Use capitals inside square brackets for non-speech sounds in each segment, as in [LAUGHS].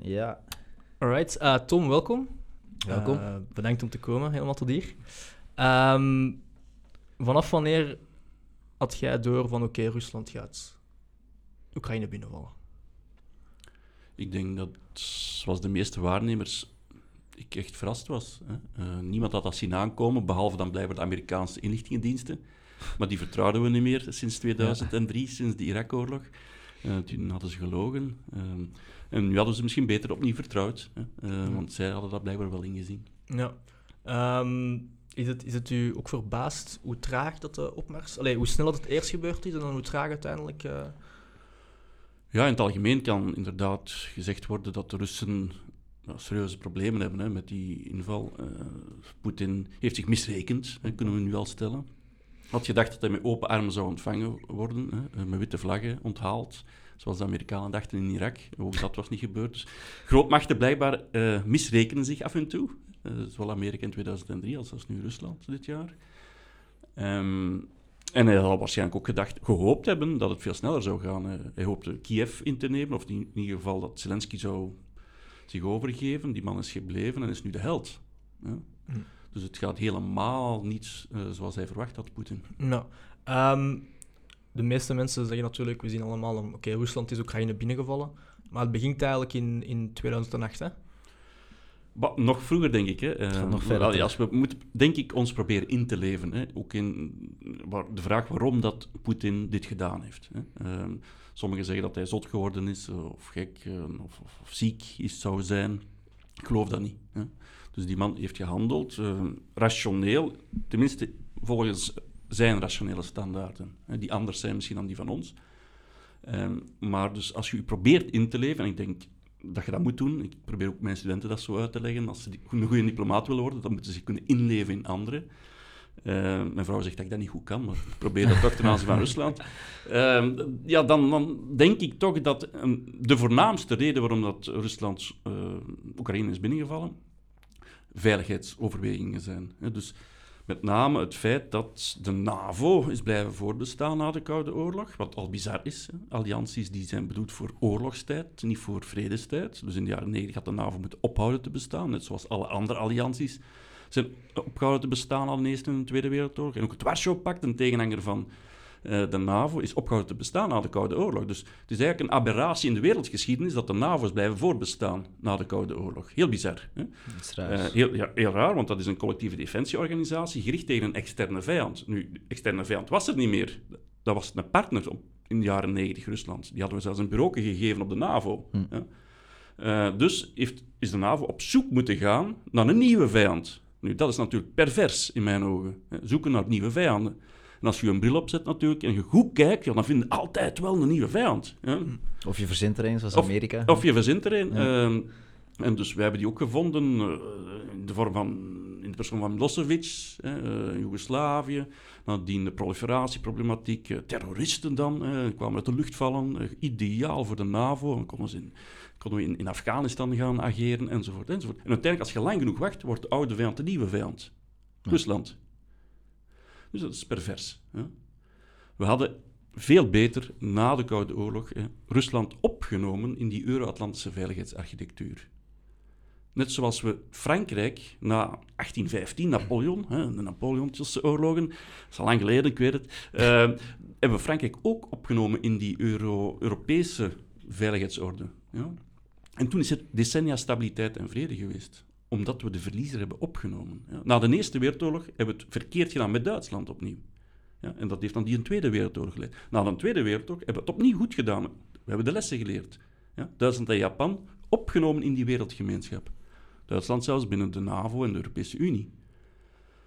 Ja. Alright, uh, Tom, welkom. Welkom. Uh, bedankt om te komen, helemaal tot hier. Um, vanaf wanneer had jij door van oké, okay, Rusland gaat Oekraïne binnenvallen? Ik denk dat, zoals de meeste waarnemers, ik echt verrast was. Hè. Uh, niemand had dat zien aankomen, behalve dan blijkbaar de Amerikaanse inlichtingendiensten. Maar die vertrouwden we niet meer sinds 2003, ja. sinds de Irak-oorlog. Uh, toen hadden ze gelogen. Uh, en nu hadden ze misschien beter opnieuw vertrouwd. Hè? Ja. Want zij hadden dat blijkbaar wel ingezien. Ja. Um, is, het, is het u ook verbaasd hoe traag dat de opmars... Allee, hoe snel dat het eerst gebeurd is en dan hoe traag uiteindelijk... Ja, in het algemeen kan inderdaad gezegd worden dat de Russen nou, serieuze problemen hebben hè, met die inval. Poetin heeft zich misrekend, hè, kunnen we nu al stellen had gedacht dat hij met open armen zou ontvangen worden, hè, met witte vlaggen onthaald, zoals de Amerikanen dachten in Irak. Ook dat was niet gebeurd. Dus grootmachten blijkbaar uh, misrekenen zich af en toe, uh, zowel Amerika in 2003 als, als nu Rusland dit jaar. Um, en hij zal waarschijnlijk ook gedacht, gehoopt hebben dat het veel sneller zou gaan. Hij hoopte Kiev in te nemen, of in ieder geval dat Zelensky zou zich overgeven. Die man is gebleven en is nu de held. Hm. Dus het gaat helemaal niet uh, zoals hij verwacht had, Poetin. Nou, um, de meeste mensen zeggen natuurlijk, we zien allemaal, oké, okay, Rusland is Oekraïne binnengevallen. Maar het begint eigenlijk in, in 2008, hè? Bah, nog vroeger, denk ik. Hè. Uh, nog verder. Wel, ja, we moeten, denk ik, ons proberen in te leven. Hè. Ook in waar, de vraag waarom dat Poetin dit gedaan heeft. Hè. Uh, sommigen zeggen dat hij zot geworden is, of gek, uh, of, of, of, ziek is, zou zijn. Ik geloof dat niet. Hè. Dus die man heeft gehandeld, uh, rationeel, tenminste volgens zijn rationele standaarden, hè, die anders zijn misschien dan die van ons. Um, maar dus als je probeert in te leven, en ik denk dat je dat moet doen, ik probeer ook mijn studenten dat zo uit te leggen, als ze een goede diplomaat willen worden, dan moeten ze zich kunnen inleven in anderen. Uh, mijn vrouw zegt dat ik dat niet goed kan, maar ik probeer dat toch ten aanzien van Rusland. Uh, ja, dan, dan, denk ik toch dat de voornaamste reden waarom dat Rusland uh, Oekraïne is binnengevallen, veiligheidsoverwegingen zijn. Dus met name het feit dat de NAVO is blijven voortbestaan na de Koude Oorlog, wat al bizar is. Allianties die zijn bedoeld voor oorlogstijd, niet voor vredestijd. Dus in de jaren 90 had de NAVO moeten ophouden te bestaan, net zoals alle andere allianties zijn opgehouden te bestaan al in de Eerste en de Tweede Wereldoorlog. En ook het Warschau-pact, een tegenhanger van de NAVO, is opgehouden te bestaan na de Koude Oorlog. Dus het is eigenlijk een aberratie in de wereldgeschiedenis dat de NAVO is blijven voortbestaan na de Koude Oorlog. Heel bizar. Hè? Dat is raar. Uh, heel, ja, heel raar, want dat is een collectieve defensieorganisatie gericht tegen een externe vijand. Nu, de externe vijand was er niet meer. Dat was een partner in de jaren 90, Rusland. Die hadden we zelfs een bureau gegeven op de NAVO. Hm. Uh, dus heeft, is de NAVO op zoek moeten gaan naar een nieuwe vijand. Nu, dat is natuurlijk pervers in mijn ogen. Zoeken naar nieuwe vijanden. En als je een bril opzet natuurlijk en je goed kijkt, ja, dan vind je altijd wel een nieuwe vijand. Ja. Of je verzint er een, zoals Amerika. Of, je verzint er een. Ja. Uh, en dus wij hebben die ook gevonden uh, in de vorm van, in de persoon van Milosevic, uh, Joegoslavië. Nadien de proliferatieproblematiek, uh, terroristen dan, kwamen uit de lucht vallen. ideaal voor de NAVO, dan konden, ze in, konden we in, in, Afghanistan gaan ageren, enzovoort, enzovoort. En uiteindelijk, als je lang genoeg wacht, wordt de oude vijand de nieuwe vijand. Rusland. Dus dat is pervers. We hadden veel beter na de Koude Oorlog hè, Rusland opgenomen in die Euro-Atlantische veiligheidsarchitectuur. Net zoals we Frankrijk na 1815, Napoleon, hè, de Napoleontische oorlogen, dat is al lang geleden, ik weet het, uh, [LAUGHS] hebben we Frankrijk ook opgenomen in die Euro Europese veiligheidsorde. Ja? En toen is het decennia stabiliteit en vrede geweest omdat we de verliezer hebben opgenomen. Ja. Na de Eerste Wereldoorlog hebben we het verkeerd gedaan met Duitsland opnieuw. Ja, en dat heeft dan die Tweede Wereldoorlog geleid. Na de Tweede Wereldoorlog hebben we het opnieuw goed gedaan. We hebben de lessen geleerd. Ja. Duitsland en Japan opgenomen in die wereldgemeenschap. Duitsland zelfs binnen de NAVO en de Europese Unie.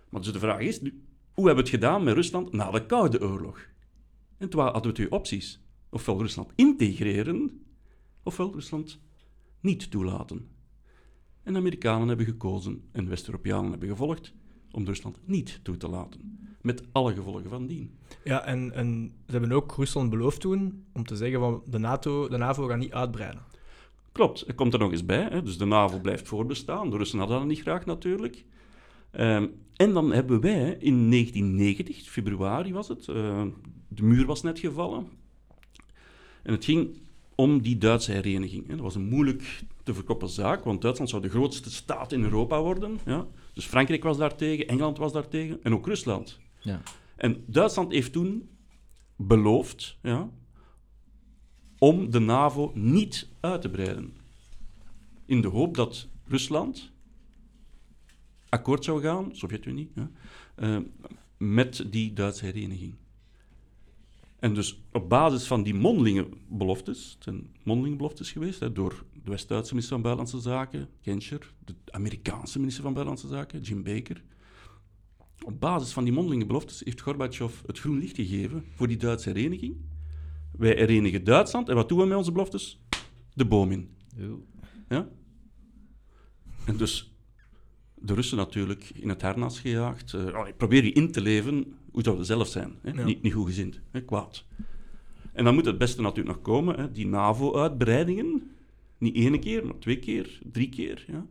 Maar dus de vraag is, nu, hoe hebben we het gedaan met Rusland na de Koude Oorlog? En toen hadden we twee opties. Ofwel Rusland integreren, ofwel Rusland niet toelaten. En de Amerikanen hebben gekozen en West-Europeanen hebben gevolgd om Rusland niet toe te laten. Met alle gevolgen van dien. Ja, en, en ze hebben ook Rusland beloofd toen om te zeggen van de, NATO, de NAVO gaat niet uitbreiden. Klopt, er komt er nog eens bij. Hè. Dus de NAVO blijft voorbestaan. De Russen hadden dat niet graag natuurlijk. Um, en dan hebben wij in 1990, februari was het, uh, de muur was net gevallen. En het ging om die Duitse hereniging. Dat was een moeilijk te verkoppen zaak, want Duitsland zou de grootste staat in Europa worden. Ja? Dus Frankrijk was daartegen, Engeland was daartegen en ook Rusland. Ja. En Duitsland heeft toen beloofd ja, om de NAVO niet uit te breiden. In de hoop dat Rusland akkoord zou gaan, Sovjet-Unie, ja, uh, met die Duitse hereniging. En dus op basis van die mondelinge beloftes, het zijn mondelinge beloftes geweest, hè, door de West-Duitse minister van Buitenlandse Zaken, Genscher, de Amerikaanse minister van Buitenlandse Zaken, Jim Baker. Op basis van die mondelinge beloftes heeft Gorbachev het groen licht gegeven voor die Duitse hereniging. Wij herenigen Duitsland en wat doen we met onze beloftes? De boom in. Ja? En dus de Russen natuurlijk in het harnas gejaagd. Uh, probeer je in te leven, hoe zou het zelf zijn? Hè? Niet, niet goed gezind, hè? kwaad. En dan moet het beste natuurlijk nog komen, hè? die NAVO-uitbreidingen. Niet één keer, maar twee keer, drie keer. Ja?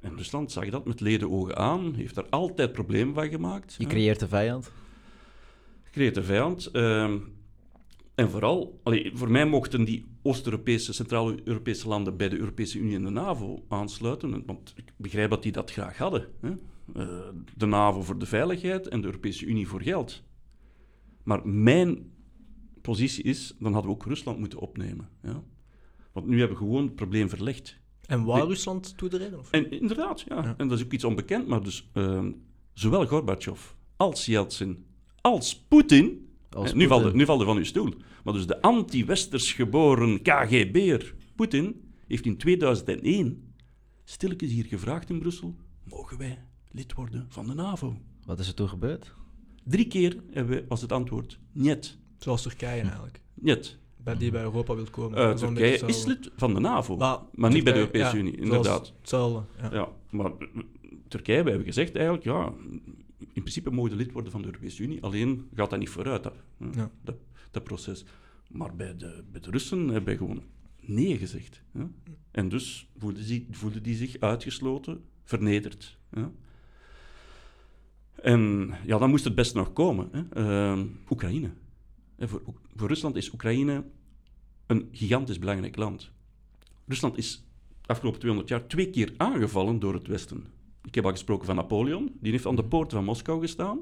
En Rusland zag dat met leden ogen aan, heeft daar altijd problemen van gemaakt. Je creëert een vijand? Je creëert een vijand. Uh, en vooral, allee, voor mij mochten die Oost-Europese, Centraal-Europese landen bij de Europese Unie en de NAVO aansluiten. Want ik begrijp dat die dat graag hadden. Hè? Uh, de NAVO voor de veiligheid en de Europese Unie voor geld. Maar mijn positie is, dan hadden we ook Rusland moeten opnemen. Ja? Want nu hebben we gewoon het probleem verlegd. En waar Rusland toetreden? Of? En inderdaad, ja. ja. En dat is ook iets onbekend, maar dus uh, zowel Gorbachev als Yeltsin als Poetin nu, valt er, nu valt er van uw stoel. Maar dus de anti-westers geboren KGB'er Poetin heeft in 2001 stilletjes hier gevraagd in Brussel: mogen wij lid worden van de NAVO? Wat is er toen gebeurd? Drie keer was het antwoord: niet. Zoals Turkije eigenlijk. Niet. Bij die bij Europa wil komen. Uh, Turkije is lid van de NAVO, maar, maar niet bij de Europese Unie, inderdaad. Hetzelfde. Ja. ja. maar Turkije, we hebben gezegd eigenlijk, ja, in principe mogen de lid worden van de Europese Unie, alleen gaat dat niet vooruit, dat, ja. dat, dat, proces. Maar bij de, bij de Russen hebben wij gewoon nee gezegd. Ja? En dus voelden die, voelde die zich uitgesloten, vernederd. En ja, dan moest het best nog komen. Hè? Uh, Oekraïne. voor, voor Rusland is Oekraïne een gigantisch belangrijk land. Rusland is de afgelopen 200 jaar twee keer aangevallen door het Westen. Ik heb al gesproken van Napoleon. Die heeft aan de poort van Moskou gestaan.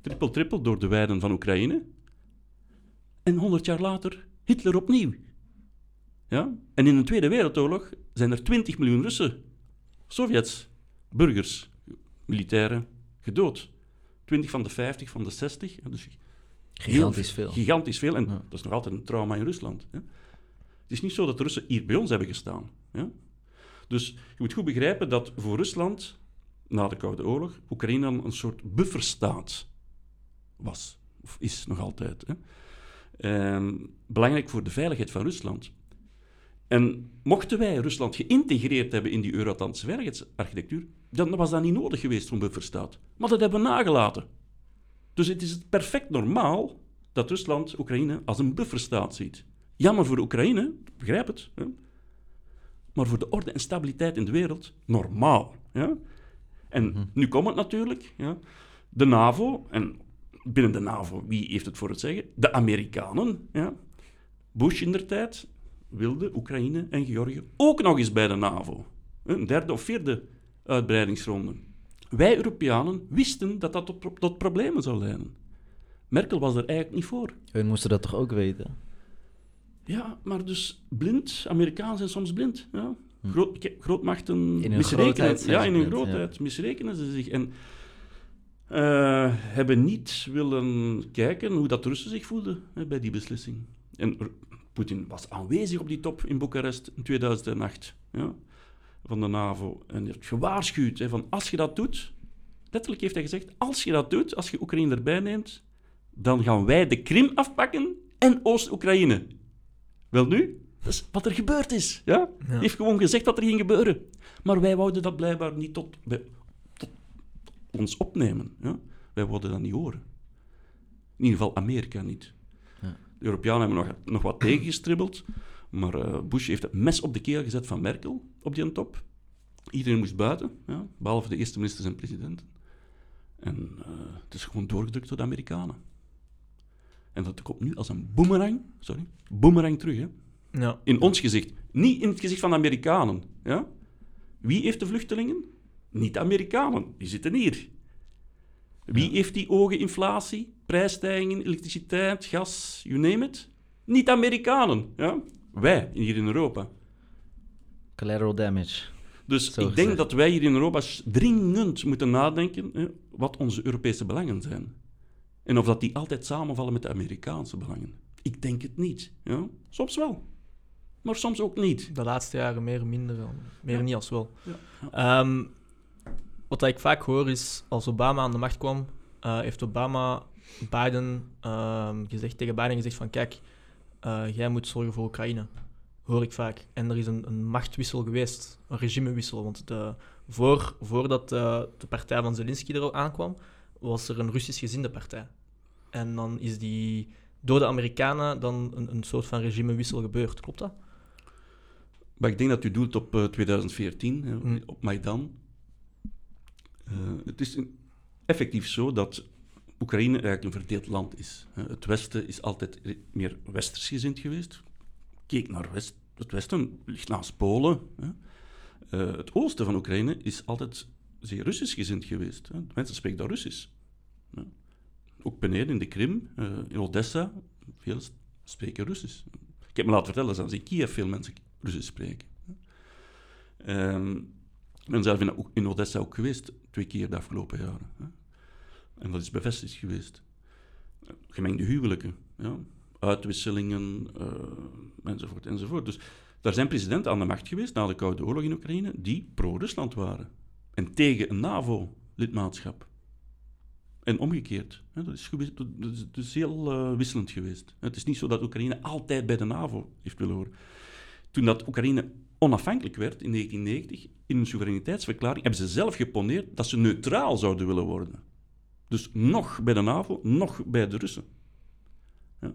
Trippel-trippel door de weiden van Oekraïne. En 100 jaar later Hitler opnieuw. Ja? En in de Tweede Wereldoorlog zijn er 20 miljoen Russen, Sovjets, burgers, militairen, gedood. 20 van de 50, van de 60. Dus gigantisch veel. Gigantisch veel. En dat is nog altijd een trauma in Rusland. Het is niet zo dat de Russen hier bij ons hebben gestaan. Ja? Dus je moet goed begrijpen dat voor Rusland, na de Koude Oorlog, Oekraïne een soort bufferstaat was. Of is nog altijd. Hè. Ehm, belangrijk voor de veiligheid van Rusland. En mochten wij Rusland geïntegreerd hebben in die Euro-Atlantische veiligheidsarchitectuur, dan was dat niet nodig geweest voor een bufferstaat. Maar dat hebben we nagelaten. Dus het is perfect normaal dat Rusland Oekraïne als een bufferstaat ziet. Jammer voor Oekraïne, begrijp het. Hè maar voor de orde en stabiliteit in de wereld normaal. Ja? En mhm. nu komt het natuurlijk. Ja? De NAVO, en binnen de NAVO, wie heeft het voor het zeggen? De Amerikanen. Ja? Bush in der tijd wilde Oekraïne en Georgië ook nog eens bij de NAVO. Een derde of vierde uitbreidingsronde. Wij Europeanen wisten dat dat tot, tot problemen zou leiden. Merkel was er eigenlijk niet voor. We moesten dat toch ook weten? Ja, maar dus blind. Amerikanen zijn soms blind. Ja. Hm. Groot, grootmachten in misrekenen. Ja, in hun grootheid misrekenen ze zich. En uh, hebben niet willen kijken hoe dat de Russen zich voelden hè, bij die beslissing. En Poetin was aanwezig op die top in Boekarest in 2008 ja, van de NAVO. En heeft gewaarschuwd hè, van als je dat doet, letterlijk heeft hij gezegd, als je dat doet, als je Oekraïne erbij neemt, dan gaan wij de Krim afpakken en Oost-Oekraïne. Wel nu, dat is wat er gebeurd is. Ja? Hij heeft gewoon gezegd dat er ging gebeuren. Maar wij wouden dat blijkbaar niet tot, tot ons opnemen. Ja? Wij wouden dat niet horen. In ieder geval Amerika niet. De Europeanen hebben nog, nog wat tegengestribbeld. Maar uh, Bush heeft het mes op de keel gezet van Merkel op die top. Iedereen moest buiten, ja? behalve de eerste ministers en presidenten. En uh, het is gewoon doorgedrukt door de Amerikanen. En dat komt nu als een boemerang, sorry, boemerang terug, hè? Ja. In ons gezicht. Niet in het gezicht van de Amerikanen. Ja? Wie heeft de vluchtelingen? Niet de Amerikanen. Die zitten hier. Wie heeft die ogen inflatie, prijsstijgingen, elektriciteit, gas, you name it? Niet de Amerikanen. Ja? Wij, hier in Europa. Collateral damage. Dus Zo ik denk dat wij hier in Europa dringend moeten nadenken hè, wat onze Europese belangen zijn. En of dat die altijd samenvallen met de Amerikaanse belangen. Ik denk het niet. Ja? Soms wel. Maar soms ook niet. De laatste jaren meer, minder. dan- Meer Ja. niet als wel. Ja, Ehm, wat ik vaak hoor is, als Obama aan de macht kwam, eh, heeft Obama Biden ehm, gezegd, tegen Biden gezegd van kijk, eh, jij moet zorgen voor Oekraïne. Hoor ik vaak. En er is een, een machtwissel geweest, een regimewissel. Want de, voor, voordat eh, de partij van Zelensky er aankwam, was er een Russisch gezinde partij. En dan is die door de Amerikanen dan een, een soort van regimewissel gebeurd. Klopt dat? Maar ik denk dat u doelt op eh, 2014, hè, Mm. op Maidan. Eh, het is effectief zo dat Oekraïne eigenlijk een verdeeld land is. hè. het Westen is altijd meer westers gezind geweest. Keek naar west, het Westen, ligt naast Polen. Eh, het oosten van Oekraïne is altijd zeer Russisch gezind geweest. Mensen spreken daar Russisch. Ook beneden in de Krim, eh, in Odessa, veel spreken Russisch. Ik heb me laten vertellen dat in Kiev veel mensen Russisch spreken. Ehm, ik ben zelf in Odessa ook geweest, twee keer de afgelopen jaren. Hè. En dat is bevestigd geweest. Gemengde huwelijken, ja. uitwisselingen, eh, enzovoort, enzovoort. Dus daar zijn presidenten aan de macht geweest na de Koude Oorlog in Oekraïne die pro-Rusland waren. En tegen een NAVO-lidmaatschap. En omgekeerd. Hè, Dat is, heel eh, wisselend geweest. Het is niet zo dat Oekraïne altijd bij de NAVO heeft willen horen. Toen dat Oekraïne onafhankelijk werd in 1990, in een soevereiniteitsverklaring, hebben ze zelf geponeerd dat ze neutraal zouden willen worden. Dus nog bij de NAVO, nog bij de Russen. Ja.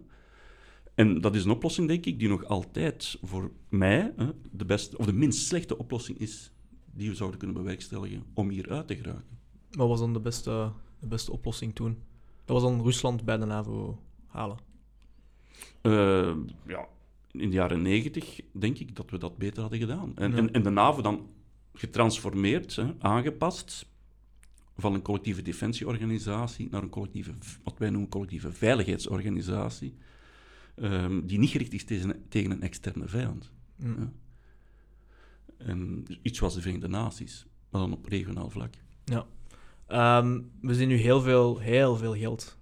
En dat is een oplossing, denk ik, die nog altijd voor mij hè, de beste, of de minst slechte oplossing is die we zouden kunnen bewerkstelligen om hier uit te geraken. Wat was dan de beste, de beste oplossing toen? Dat was dan Rusland bij de NAVO halen. Eh, ja, in de jaren negentig denk ik dat we dat beter hadden gedaan. En, Ja. en, en de NAVO dan getransformeerd, hè, aangepast, van een collectieve defensieorganisatie naar een collectieve, wat wij noemen collectieve veiligheidsorganisatie, ehm, die niet gericht is tegen, tegen een externe vijand. Ja. En iets zoals de Verenigde Naties, maar dan op regionaal vlak. Ehm, we zien nu heel veel, heel veel geld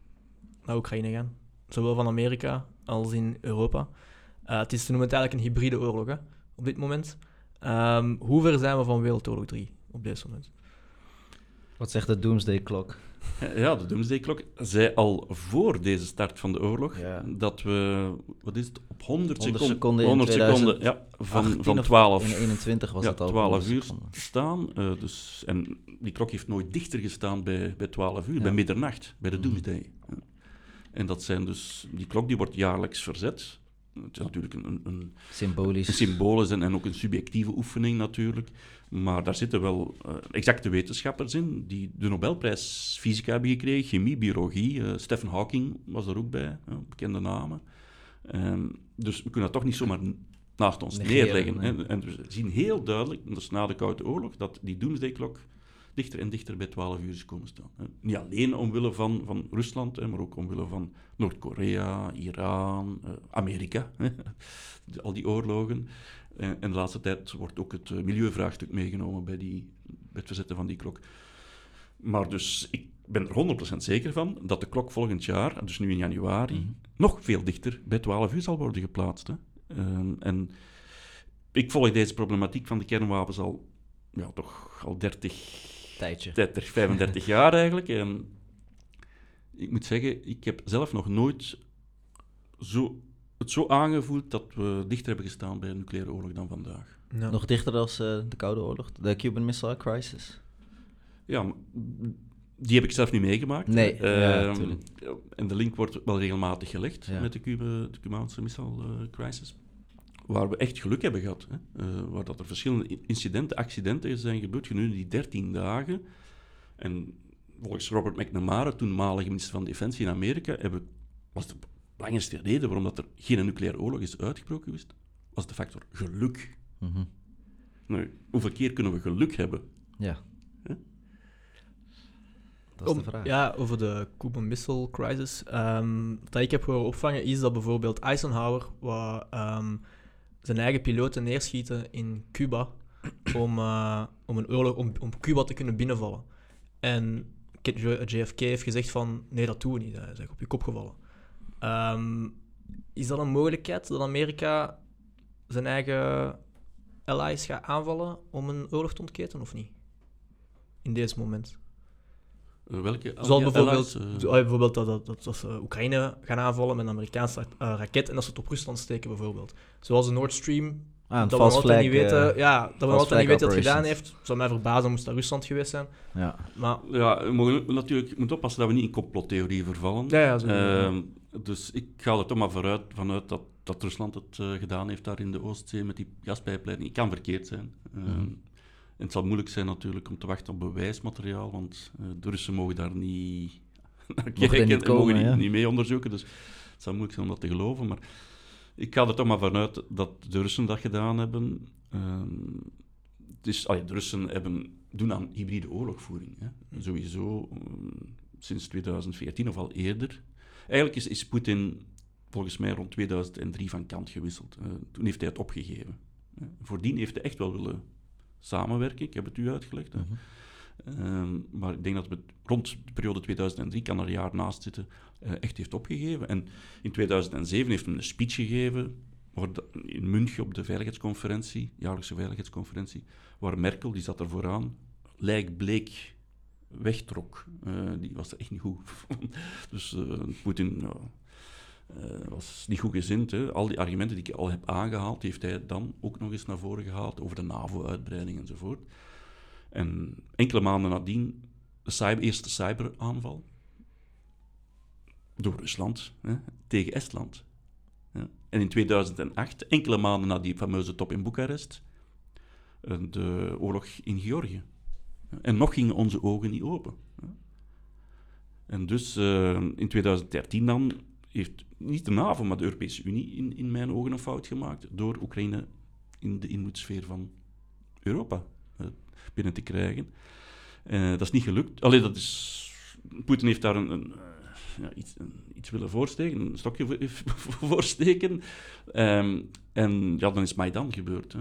naar Oekraïne gaan. Zowel van Amerika als in Europa. Eh, het is te noemen het eigenlijk een hybride oorlog hè, op dit moment. Ehm, hoe ver zijn we van Wereldoorlog 3 op dit moment? Wat zegt de Doomsday Clock? [LAUGHS] Ja, de Doomsday Clock zei al voor deze start van de oorlog Ja. dat we, wat is het, op 100, 100 secon- seconden in 100 seconden 2018 ja, van, van of 12, In 21 was ja, het al. 12 100 uur seconden. staan. eh, dus, en die klok heeft nooit dichter gestaan bij, bij 12 uur, Ja. bij middernacht, bij de Mhm. Doomsday. Ja. En dat zijn dus, die klok die wordt jaarlijks verzet. Het is natuurlijk een, Symbolisch. een symbolisch en, en ook een subjectieve oefening natuurlijk. Maar daar zitten wel eh, exacte wetenschappers in die de Nobelprijs fysica hebben gekregen, chemie, biologie. eh, Stephen Hawking was er ook bij, bekende namen. Ehm, dus we kunnen dat toch niet zomaar naast ons Negeren, neerleggen. hè. En we zien heel duidelijk, dat is na de Koude Oorlog, dat die Doomsday-klok dichter en dichter bij 12 uur is komen staan. Niet alleen omwille van, van Rusland, maar ook omwille van Noord-Korea, Iran, eh, Amerika. [LAUGHS] al die oorlogen. En, en de laatste tijd wordt ook het eh, milieuvraagstuk meegenomen bij, die, bij het verzetten van die klok. Maar dus, ik ben er 100% zeker van dat de klok volgend jaar, dus nu in januari, Mhm. nog veel dichter bij 12 uur zal worden geplaatst. Hè. Ehm, en ik volg deze problematiek van de kernwapens al, ja, toch al 30, Tijdje. 30 35 jaar eigenlijk. En ik moet zeggen, ik heb zelf nog nooit zo, het zo aangevoeld dat we dichter hebben gestaan bij een nucleaire oorlog dan vandaag. Ja. Nog dichter dan eh, de Koude Oorlog. De Cuban Missile Crisis. Ja, die heb ik zelf niet meegemaakt. Nee, ja, Ehm, en de link wordt wel regelmatig gelegd Ja. met de, Cuba, de Cubaanse Missile eh, Crisis. Waar we echt geluk hebben gehad. Hè? Eh, waar dat er verschillende incidenten, accidenten zijn gebeurd gedurende die 13 dagen. En volgens Robert McNamara, toenmalige minister van Defensie in Amerika, hebben, was de belangrijkste reden waarom dat er geen nucleaire oorlog is uitgebroken geweest, was de factor geluk. Mhm. Nou, hoeveel keer kunnen we geluk hebben? Ja. Huh? Dat is Om- de vraag. Ja, over de Cuban Missile Crisis. Ehm, wat ik heb horen opvangen is dat bijvoorbeeld Eisenhower wou, ehm, zijn eigen piloten neerschieten in Cuba om, eh, om een oorlog om, om Cuba te kunnen binnenvallen. En JFK heeft gezegd van nee, dat doen we niet. Hij is op je kop gevallen. Ehm, is dat een mogelijkheid dat Amerika zijn eigen allies gaat aanvallen om een oorlog te ontketen of niet? In deze moment. Eh, welke bijvoorbeeld, bijvoorbeeld dat, dat, dat, dat ze Oekraïne gaan aanvallen met een Amerikaanse eh, raket en dat ze het op Rusland steken, bijvoorbeeld. Zoals de Nord Stream, Ah, dat we altijd flag. niet weten, eh, ja, dat we altijd niet weten wat het gedaan heeft. zou mij verbazen moest dat Rusland geweest zijn. ja. Maar Ja, we mogen natuurlijk moeten oppassen dat we niet in complottheorieën vervallen. ja, ja, zo, Ehm, dus ik ga er toch maar vooruit, vanuit dat, dat Rusland het gedaan heeft daar in de Oostzee met die gaspijpleiding. Het kan verkeerd zijn. Ehm, Mhm. En het zal moeilijk zijn natuurlijk om te wachten op bewijsmateriaal, want eh, de Russen mogen daar niet [LAUGHS] naar kijken niet en mogen niet, ja. niet mee onderzoeken. Dus het zal moeilijk zijn om dat te geloven. Maar ik ga er toch maar vanuit dat de Russen dat gedaan hebben. Ehm, dus, allee, de Russen hebben, doen aan hybride oorlogvoering. Hè. Sowieso ehm, sinds 2014 of al eerder. Eigenlijk is, is Poetin volgens mij rond 2003 van kant gewisseld. Eh, toen heeft hij het opgegeven. Eh, voordien heeft hij echt wel willen samenwerken. Ik heb het u uitgelegd. Hè. Mhm. Ehm, maar ik denk dat we rond de periode 2003, kan er een jaar naast zitten, eh, echt heeft opgegeven. En in 2007 heeft hij een speech gegeven in München op de veiligheidsconferentie, jaarlijkse veiligheidsconferentie, waar Merkel, die zat er vooraan, lijkbleek wegtrok. Eh, die was er echt niet goed. [LAUGHS] dus eh, Poetin ja, eh, was niet goed gezind. Hè. Al die argumenten die ik al heb aangehaald, heeft hij dan ook nog eens naar voren gehaald over de NAVO-uitbreiding enzovoort. En enkele maanden nadien de cyber, eerste cyberaanval door Rusland hè, tegen Estland. Ja. En in 2008, enkele maanden na die fameuze top in Boekarest, eh, de oorlog in Georgië. En nog gingen onze ogen niet open. En dus eh, in 2013 dan heeft niet de NAVO, maar de Europese Unie in, in mijn ogen een fout gemaakt door Oekraïne in de inmoedsfeer van Europa eh, binnen te krijgen. Eh, dat is niet gelukt. Allee, dat is... Poetin heeft daar een, een, eh, ja, iets, iets willen voorsteken, een stokje voor- [LAUGHS] voorsteken. Ehm, en ja, dan is Maidan gebeurd.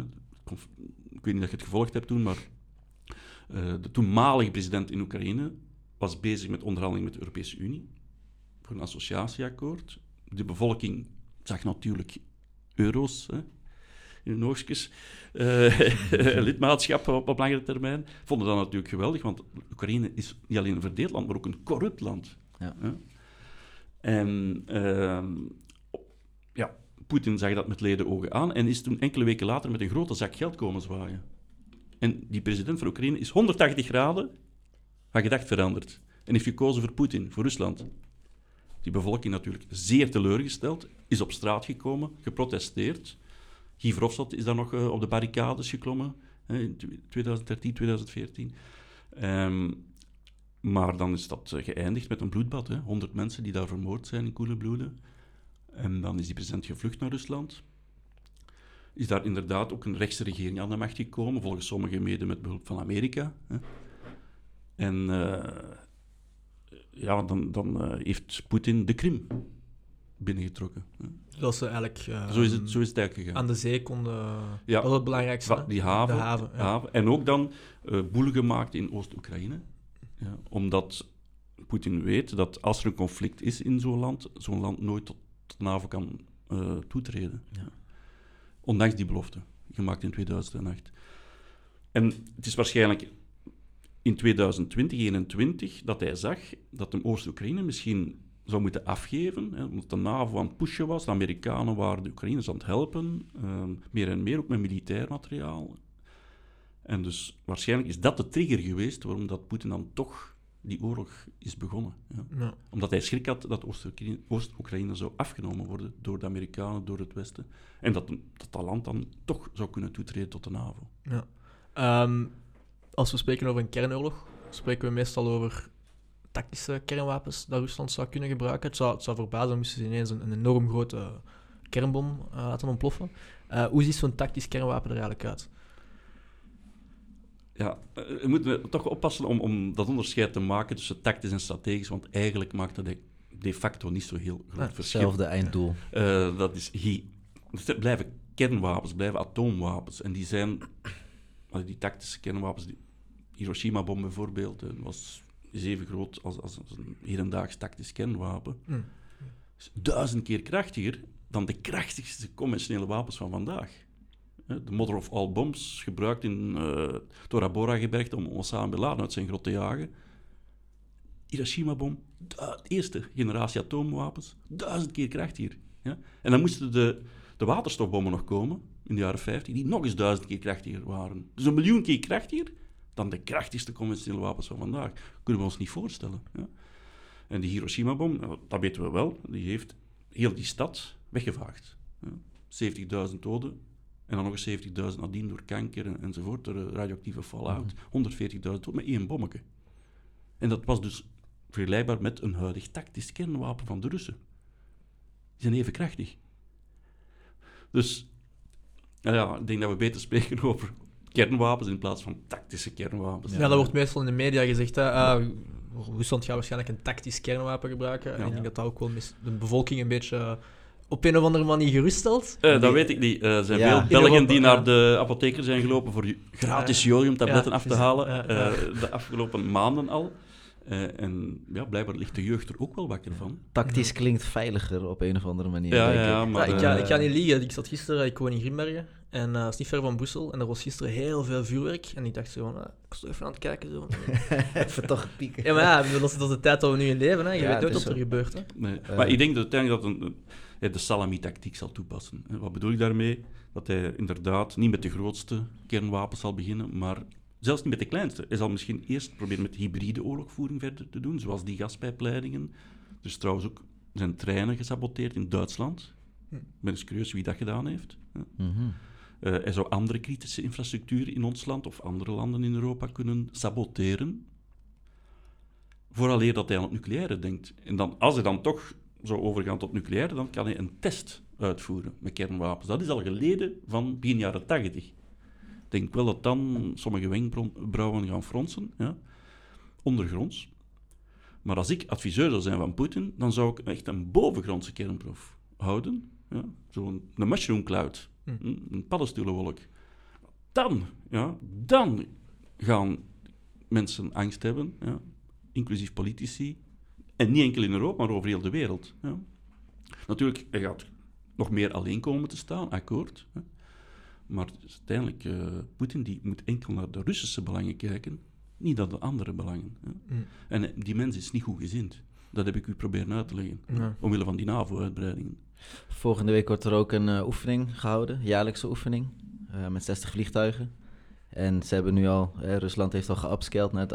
Ik weet niet of je het gevolgd hebt toen, maar de toenmalige president in Oekraïne was bezig met onderhandelingen met de Europese Unie voor een associatieakkoord. De bevolking zag natuurlijk euro's hè, in hun oogstjes. Eh, [LAUGHS] lidmaatschap op, op langere termijn. Vonden dat natuurlijk geweldig, want Oekraïne is niet alleen een verdeeld land, maar ook een corrupt land. Ja. Hè. En ehm, ja, Poetin zag dat met leden ogen aan en is toen enkele weken later met een grote zak geld komen zwaaien. En die president van Oekraïne is 180 graden van gedacht veranderd. En heeft gekozen voor Poetin, voor Rusland. Die bevolking natuurlijk zeer teleurgesteld, is op straat gekomen, geprotesteerd. Guy Verhofstadt is dan nog eh, op de barricades geklommen hè, in tw- 2013, 2014. Ehm, maar dan is dat eh, geëindigd met een bloedbad. Hè. 100 mensen die daar vermoord zijn in koele bloeden. En dan is die president gevlucht naar Rusland. Is daar inderdaad ook een rechtse regering aan de macht gekomen, volgens sommigen mede met behulp van Amerika. Hè. En eh, ja, dan, dan eh, heeft Poetin de Krim binnengetrokken. dat ze eigenlijk eh, Zo is het, zo is het eigenlijk gegaan. aan de zee konden... Ja. Dat was het belangrijkste. Va- die haven, De haven, ja. haven. En ook dan eh boel gemaakt in Oost-Oekraïne. Ja, omdat Poetin weet dat als er een conflict is in zo'n land, zo'n land nooit tot, de NAVO kan toetreden. Ja. Ondanks die belofte, gemaakt in 2008. En het is waarschijnlijk in 2020, 2021, dat hij zag dat de Oost-Oekraïne misschien zou moeten afgeven, hè, omdat de NAVO aan het pushen was, de Amerikanen waren de Oekraïners aan het helpen, ehm, meer en meer ook met militair materiaal. En dus waarschijnlijk is dat de trigger geweest waarom dat Poetin dan toch die oorlog is begonnen. Ja. Ja. Omdat hij schrik had dat Oost-Oekraïne Oost-Oekraïne zou afgenomen worden door de Amerikanen, door het Westen. En dat, dat dat land dan toch zou kunnen toetreden tot de NAVO. Ja. Ehm, als we spreken over een kernoorlog, spreken we meestal over tactische kernwapens dat Rusland zou kunnen gebruiken. Het zou, het zou verbazen moesten ze ineens een, een enorm grote kernbom uh, laten ontploffen. Uh, hoe ziet zo'n tactisch kernwapen er eigenlijk uit? Ja, we moeten toch oppassen om, om dat onderscheid te maken tussen tactisch en strategisch, want eigenlijk maakt dat de facto niet zo heel groot ah, verschil. Hetzelfde einddoel. Uh, dat is het blijven kernwapens, blijven atoomwapens. En die zijn, die tactische kernwapens, die Hiroshima-bom bijvoorbeeld, uh, was even groot als, als, een hedendaags tactisch kernwapen. Mm. Dus duizend keer krachtiger dan de krachtigste conventionele wapens van vandaag. De mother of all bombs, gebruikt in uh, Tora Bora-gebergte om Osama Bin Laden uit zijn grot te jagen. Hiroshima-bom, eerste generatie atoomwapens, duizend keer krachtiger. Ja? En dan moesten de, de waterstofbommen nog komen, in de jaren 50, die nog eens duizend keer krachtiger waren. Dus een miljoen keer krachtiger dan de krachtigste conventionele wapens van vandaag. Kunnen we ons niet voorstellen. Ja? En die Hiroshima-bom, nou, dat weten we wel, die heeft heel die stad weggevaagd. Ja? 70.000 doden, en dan nog eens 70.000 nadien door kanker en, enzovoort, door radioactieve fallout. 140.000 mhm. doden met één bommetje. En dat was dus vergelijkbaar met een huidig tactisch kernwapen van de Russen. Die zijn even krachtig. Dus nou ja, ik denk dat we beter spreken [LAUGHS] over kernwapens in plaats van tactische kernwapens. Ja, dat wordt meestal in de media gezegd. Hè, uh, Rusland gaat waarschijnlijk een tactisch kernwapen gebruiken. En ik denk dat dat ook wel de bevolking een beetje op een of andere manier geruststelt? Uh, dat weet ik niet. Eh, er zijn veel Belgen die naar de apotheker zijn gelopen voor gratis jodiumtabletten af te halen. Eh, de afgelopen maanden al. En ja, blijkbaar ligt de jeugd er ook wel wakker van. Tactisch klinkt veiliger op een of andere manier. Ja, ja, maar, ik, ga, ik ga niet liegen. Ik zat gisteren, ik woon in Grimbergen. En uh, is niet ver van Brussel. En er was gisteren heel veel vuurwerk. En ik dacht zo van, uh, ik was even aan het kijken. Zo. [LAUGHS] even toch pieken. Ja, maar ja, dat is, dat de tijd dat we nu in leven. Hè. Je weet nooit wat er gebeurt. Hè. Nee. maar ik denk dat uiteindelijk dat een, de salami-tactiek zal toepassen. Wat bedoel ik daarmee? Dat hij inderdaad niet met de grootste kernwapens zal beginnen, maar zelfs niet met de kleinste. Hij zal misschien eerst proberen met hybride oorlogvoering verder te doen, zoals die gaspijpleidingen. Dus trouwens ook zijn treinen gesaboteerd in Duitsland. Hm. Ik ben eens curieus wie dat gedaan heeft. Mm -hmm. uh, hij zou andere kritische infrastructuur in ons land of andere landen in Europa kunnen saboteren. Vooraleer dat hij aan het nucleaire denkt. En dan, als hij dan toch zou overgaan tot nucleair, dan kan hij een test uitvoeren met kernwapens. Dat is al geleden van begin jaren 80. Ik denk wel dat dan sommige wenkbrauwen gaan fronsen, ja, ondergronds. Maar als ik adviseur zou zijn van Poetin, dan zou ik echt een bovengrondse kernproef houden. Ja, Zo'n mushroom cloud, hm. hm. een paddenstoelenwolk. Dan, ja, dan gaan mensen angst hebben, ja, inclusief politici, en niet enkel in Europa, maar over heel de wereld. Ja. Natuurlijk, hij gaat nog meer alleen komen te staan, akkoord. Maar uiteindelijk, uh, Poetin die moet enkel naar de Russische belangen kijken, niet naar de andere belangen. Mm. En eh, die mens is niet goed gezind. Dat heb ik u proberen uit te leggen, omwille van die NAVO-uitbreidingen. Volgende week wordt er ook een uh, oefening gehouden, jaarlijkse oefening, met 60 vliegtuigen. En ze hebben nu al, Rusland heeft al geupscaled naar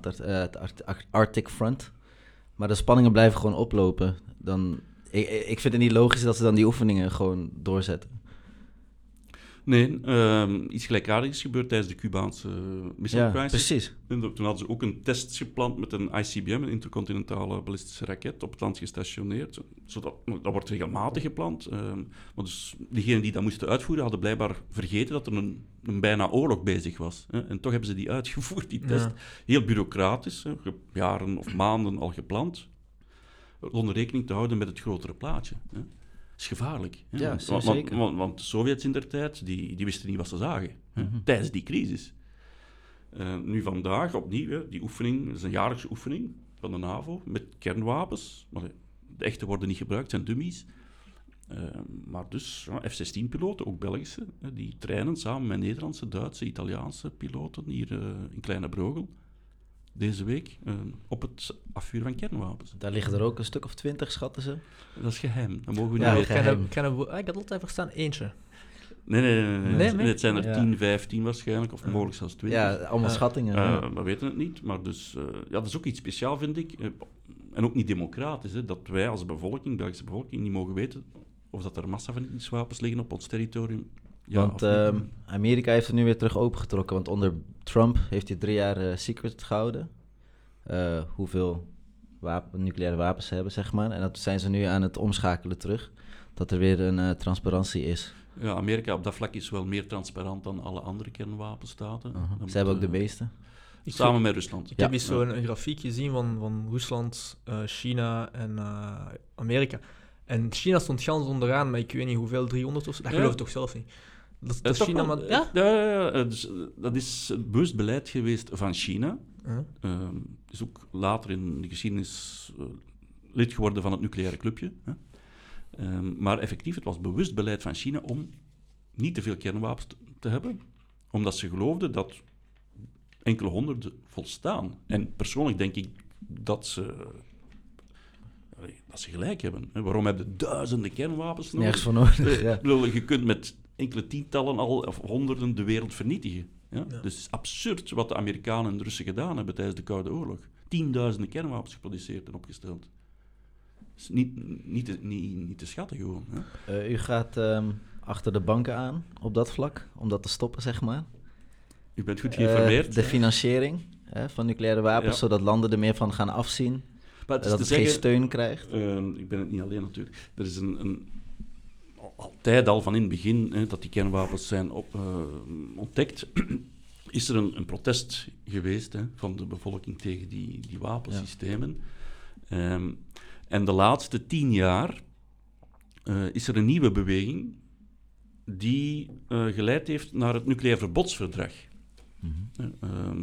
het, het Arctic Front. Maar de spanningen blijven gewoon oplopen. Dan, ik, ik vind het niet logisch dat ze dan die oefeningen gewoon doorzetten. Nee, um, iets gelijkaardigs gebeurd tijdens de Cubaanse missile ja, crisis. precies. toen hadden ze ook een test gepland met een ICBM, een intercontinentale ballistische raket, op het land gestationeerd. Zodat, dat wordt regelmatig gepland. Um, maar dus diegenen die dat moesten uitvoeren, hadden blijkbaar vergeten dat er een, een bijna oorlog bezig was. Hè. En toch hebben ze die uitgevoerd, die test. Heel bureaucratisch, hè. jaren of maanden al gepland. Zonder rekening te houden met het grotere plaatje. Hè is gevaarlijk. Hè? Ja, want, zeker. Want, want, de Sovjets in der tijd, die, die wisten niet wat ze zagen hè? Mhm. tijdens die crisis. Uh, nu vandaag opnieuw, hè, die oefening, dat is een jaarlijkse oefening van de NAVO met kernwapens. Maar de echte worden niet gebruikt, zijn dummies. Uh, maar dus ja, F-16-piloten, ook Belgische, die trainen samen met Nederlandse, Duitse, Italiaanse piloten hier uh, in Kleine Brogel deze week uh, op het afvuren van kernwapens. Daar liggen er ook een stuk of twintig, schatten ze. Dat is geheim, dat mogen we ja, niet weten. Kan kan ah, ik had altijd verstaan eentje. Nee, nee, nee. nee, nee, Het zijn er ja. 10, 15 waarschijnlijk, of mogelijk zelfs 20. Ja, allemaal uh, schattingen. Uh, we weten het niet, maar dus, ja, dat is ook iets speciaals, vind ik. en ook niet democratisch, hè, dat wij als bevolking, Belgische bevolking, niet mogen weten of dat er massa van wapens liggen op ons territorium ja, want uh, Amerika heeft er nu weer terug opengetrokken. Want onder Trump heeft hij drie jaar uh, secret gehouden. eh, hoeveel wapen, nucleaire wapens ze hebben, zeg maar. En dat zijn ze nu aan het omschakelen terug. Dat er weer een eh, transparantie is. Ja, Amerika op dat vlak is wel meer transparant dan alle andere kernwapenstaten. Uh-huh. Ze hebben ook de eh, meeste. Ik Samen met Rusland. Ik Ja. heb eens zo'n een grafiek gezien van, van Rusland, eh, China en eh, Amerika. En China stond gans onderaan, maar ik weet niet hoeveel, 300 of zo. Dat geloof ik toch zelf niet. Dat, China wel, maar... Ja? ja, ja, dus, dat is het bewust beleid geweest van China. Huh? Ehm, is ook later in de geschiedenis eh, lid geworden van het nucleaire clubje. Hè. Ehm, maar effectief, het was bewust beleid van China om niet te veel kernwapens te, hebben, omdat ze geloofden dat enkele honderden volstaan. En persoonlijk denk ik dat ze, dat ze gelijk hebben. hè. Waarom hebben duizenden kernwapens nodig? Nergens voor nodig. Eh, ja. je kunt met enkele tientallen al, of honderden de wereld vernietigen. Ja? Ja. Dus het is absurd wat de Amerikanen en de Russen gedaan hebben tijdens de Koude Oorlog. Tienduizenden kernwapens geproduceerd en opgesteld. Is niet, niet, te, niet, niet te schatten gewoon. Hè? Eh, u gaat ehm, achter de banken aan op dat vlak, om dat te stoppen, zeg maar. U bent goed Eh, geïnformeerd. de financiering hè, van nucleaire wapens, Ja. zodat landen er meer van gaan afzien. Maar het is dat te het geen steun krijgt. eh, ik ben het niet alleen natuurlijk. Er is een, een al- altijd al van in het begin hè, dat die kernwapens zijn op, eh, ontdekt, [CLEARS THROAT] is er een, een protest geweest hè, van de bevolking tegen die, die wapensystemen. Ehm, en de laatste tien jaar eh, is er een nieuwe beweging die eh, geleid heeft naar het nucleair verbodsverdrag. Mhm. Eh, ehm,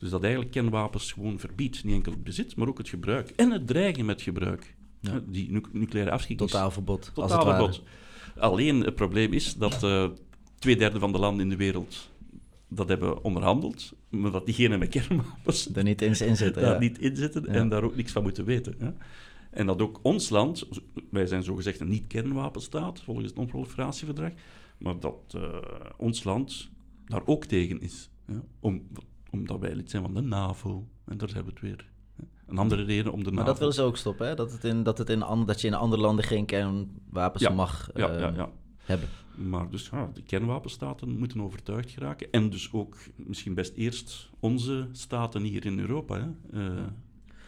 dus dat eigenlijk kernwapens gewoon verbiedt. Niet enkel het bezit, maar ook het gebruik. En het dreigen met gebruik. Ja. Die nu- nucleaire. Totaalverbod, als Totaal verbod. Alleen het probleem is dat eh twee derde van de landen in de wereld dat hebben onderhandeld, maar dat diegenen met kernwapens Er niet in in zitten. [LAUGHS] daar ja. niet in zitten Ja. en daar ook niks van moeten weten. Hè. En dat ook ons land, wij zijn zogezegd een niet-kernwapenstaat volgens het non-proliferatieverdrag, maar dat eh, ons land daar ook tegen is. Om, omdat wij lid zijn van de NAVO. En daar hebben we het weer. Een andere reden om de Maar NAVO... dat willen ze ook stoppen, hè? Dat, het in, dat, het in an- dat je in andere landen geen kernwapens Ja. mag ja, ehm, ja, ja. hebben. Maar dus ja, de kernwapenstaten moeten overtuigd geraken. En dus ook misschien best eerst onze staten hier in Europa. Hè. Eh,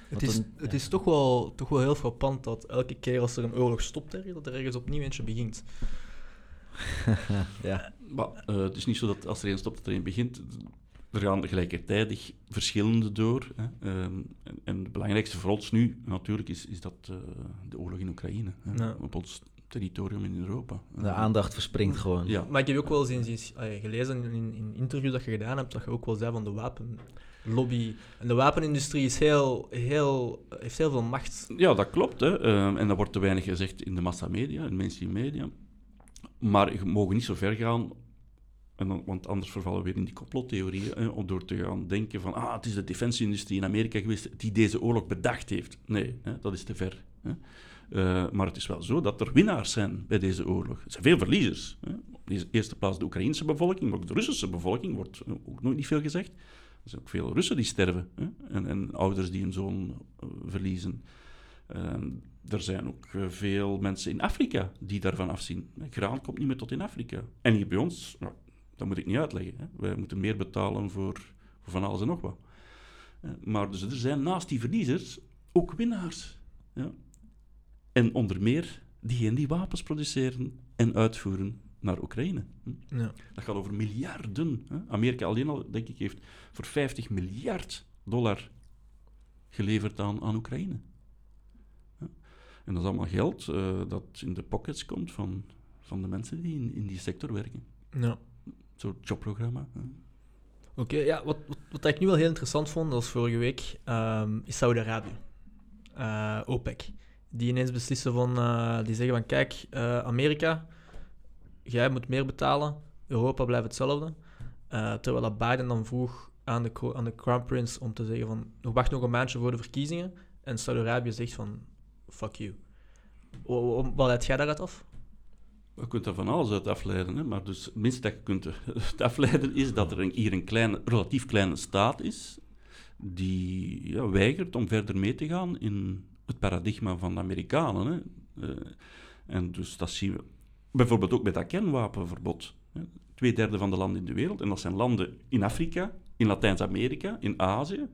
Het is, het ja. is toch, wel, toch wel heel frappant dat elke keer als er een oorlog stopt, er, dat er ergens opnieuw eentje begint. [LAUGHS] ja. maar eh, het is niet zo dat als er een stopt, dat er een begint. Er gaan gelijkertijdig verschillende door. Hè. Ehm, en, en het belangrijkste voor ons nu natuurlijk is, is dat eh, de oorlog in Oekraïne. Hè, Ja. Op ons territorium in Europa. De aandacht verspringt gewoon. Ja. Maar ik heb ook wel eens gelezen in, in interviews dat je gedaan hebt, dat je ook wel zei van de wapenlobby. En de wapenindustrie is heel, heel, heeft heel veel macht. Ja, dat klopt. Hè. Ehm, en dat wordt te weinig gezegd in de massamedia, in de mainstream media. Maar je mogen niet zo ver gaan, want anders vervallen we weer in die complottheorieën, om door te gaan denken van, ah, het is de defensieindustrie in Amerika geweest die deze oorlog bedacht heeft. Nee, hè, dat is te ver. Hè. Eh, maar het is wel zo dat er winnaars zijn bij deze oorlog. Er zijn veel verliezers. Hè. Op de eerste plaats de Oekraïnse bevolking, maar ook de Russische bevolking, wordt eh, ook nooit niet veel gezegd. Er zijn ook veel Russen die sterven hè, en, en ouders die een zoon eh, verliezen. Ehm, er zijn ook veel mensen in Afrika die daarvan afzien. Graan komt niet meer tot in Afrika. En hier bij ons, dat moet ik niet uitleggen. Hè. Wij moeten meer betalen voor, voor van alles en nog wat. Eh, maar dus er zijn naast die verliezers ook winnaars. Ja. En onder meer diegenen die wapens produceren en uitvoeren naar Oekraïne. Hm. Ja. Dat gaat over miljarden. Hè. Amerika alleen al, denk ik, heeft voor 50 miljard dollar geleverd aan, aan Oekraïne. Ja. En dat is allemaal geld eh, dat in de pockets komt van, van de mensen die in, in die sector werken. Ja. Zo'n jobprogramma. Oké, ja, wat, wat, wat ik nu wel heel interessant vond, dat was vorige week, ehm, is Saudi-Arabië. Eh, OPEC. Die ineens beslissen van, eh, die zeggen van, kijk, eh, Amerika, jij moet meer betalen, Europa blijft hetzelfde. Terwijl dat Biden dan vroeg aan de, aan de Crown Prince om te zeggen van, wacht nog een maandje voor de verkiezingen. En Saudi-Arabië zegt van, fuck you. Wa- wa- Wat leidt jij daaruit af? Je kunt er van alles uit afleiden, hè? maar dus het minste dat je kunt [LAUGHS] afleiden is dat er een, hier een kleine, relatief kleine staat is die ja, weigert om verder mee te gaan in het paradigma van de Amerikanen. Hè? Eh, en dus dat zien we bijvoorbeeld ook met dat kernwapenverbod. Hè? Tweederde van de landen in de wereld, en dat zijn landen in Afrika, in Latijns-Amerika, in Azië,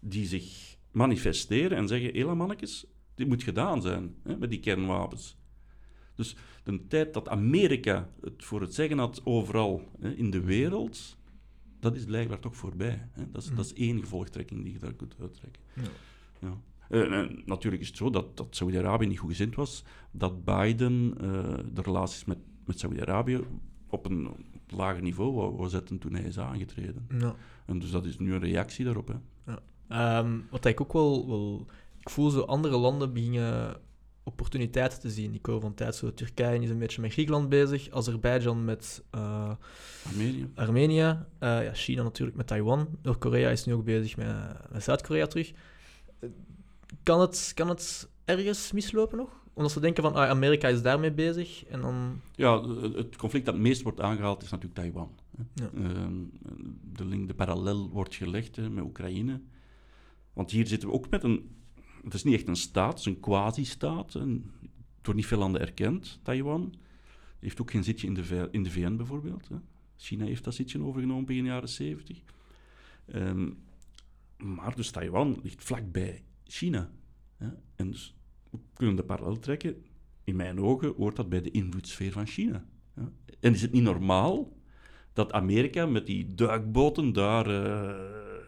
die zich manifesteren en zeggen: hela mannetjes, dit moet gedaan zijn hè, met die kernwapens. Dus de tijd dat Amerika het voor het zeggen had overal hè, in de wereld, dat is blijkbaar toch voorbij. Hè. Dat, is, Mm. dat is één gevolgtrekking die je daar kunt uittrekken. Ja. Ja. Eh, en natuurlijk is het zo dat, dat Saudi-Arabië niet goed gezind was, dat Biden eh, de relaties met, met Saudi-Arabië op een lager niveau wou, wou zetten toen hij is aangetreden. Ja. En dus dat is nu een reactie daarop. Hè. Ehm, wat ik ook wel, wel... Ik voel zo andere landen beginnen opportuniteiten te zien. Ik hoor van tijd zo... Turkije is een beetje met Griekenland bezig. Azerbeidzjan met eh, Armenië. Armenië. eh, ja, China natuurlijk met Taiwan. Noord-Korea is nu ook bezig met, met Zuid-Korea terug. Eh, Kan het, kan het ergens mislopen nog? Omdat ze denken van, ah, Amerika is daarmee bezig. En dan... Ja, het- conflict dat het meest wordt aangehaald is natuurlijk Taiwan. Ja. Ehm, de link, de parallel wordt gelegd hè, met Oekraïne. Want hier zitten we ook met een... Het is niet echt een staat, het is een quasi-staat. wordt niet veel landen erkend, Taiwan. Heeft ook geen zitje in de, in de VN bijvoorbeeld. Hè. China heeft dat zitje overgenomen begin jaren 70. Ehm, maar dus Taiwan ligt vlakbij China. Hè. En dus we kunnen de parallel trekken. In mijn ogen hoort dat bij de invloedssfeer van China. Ja. En is het niet normaal dat Amerika met die duikboten daar eh,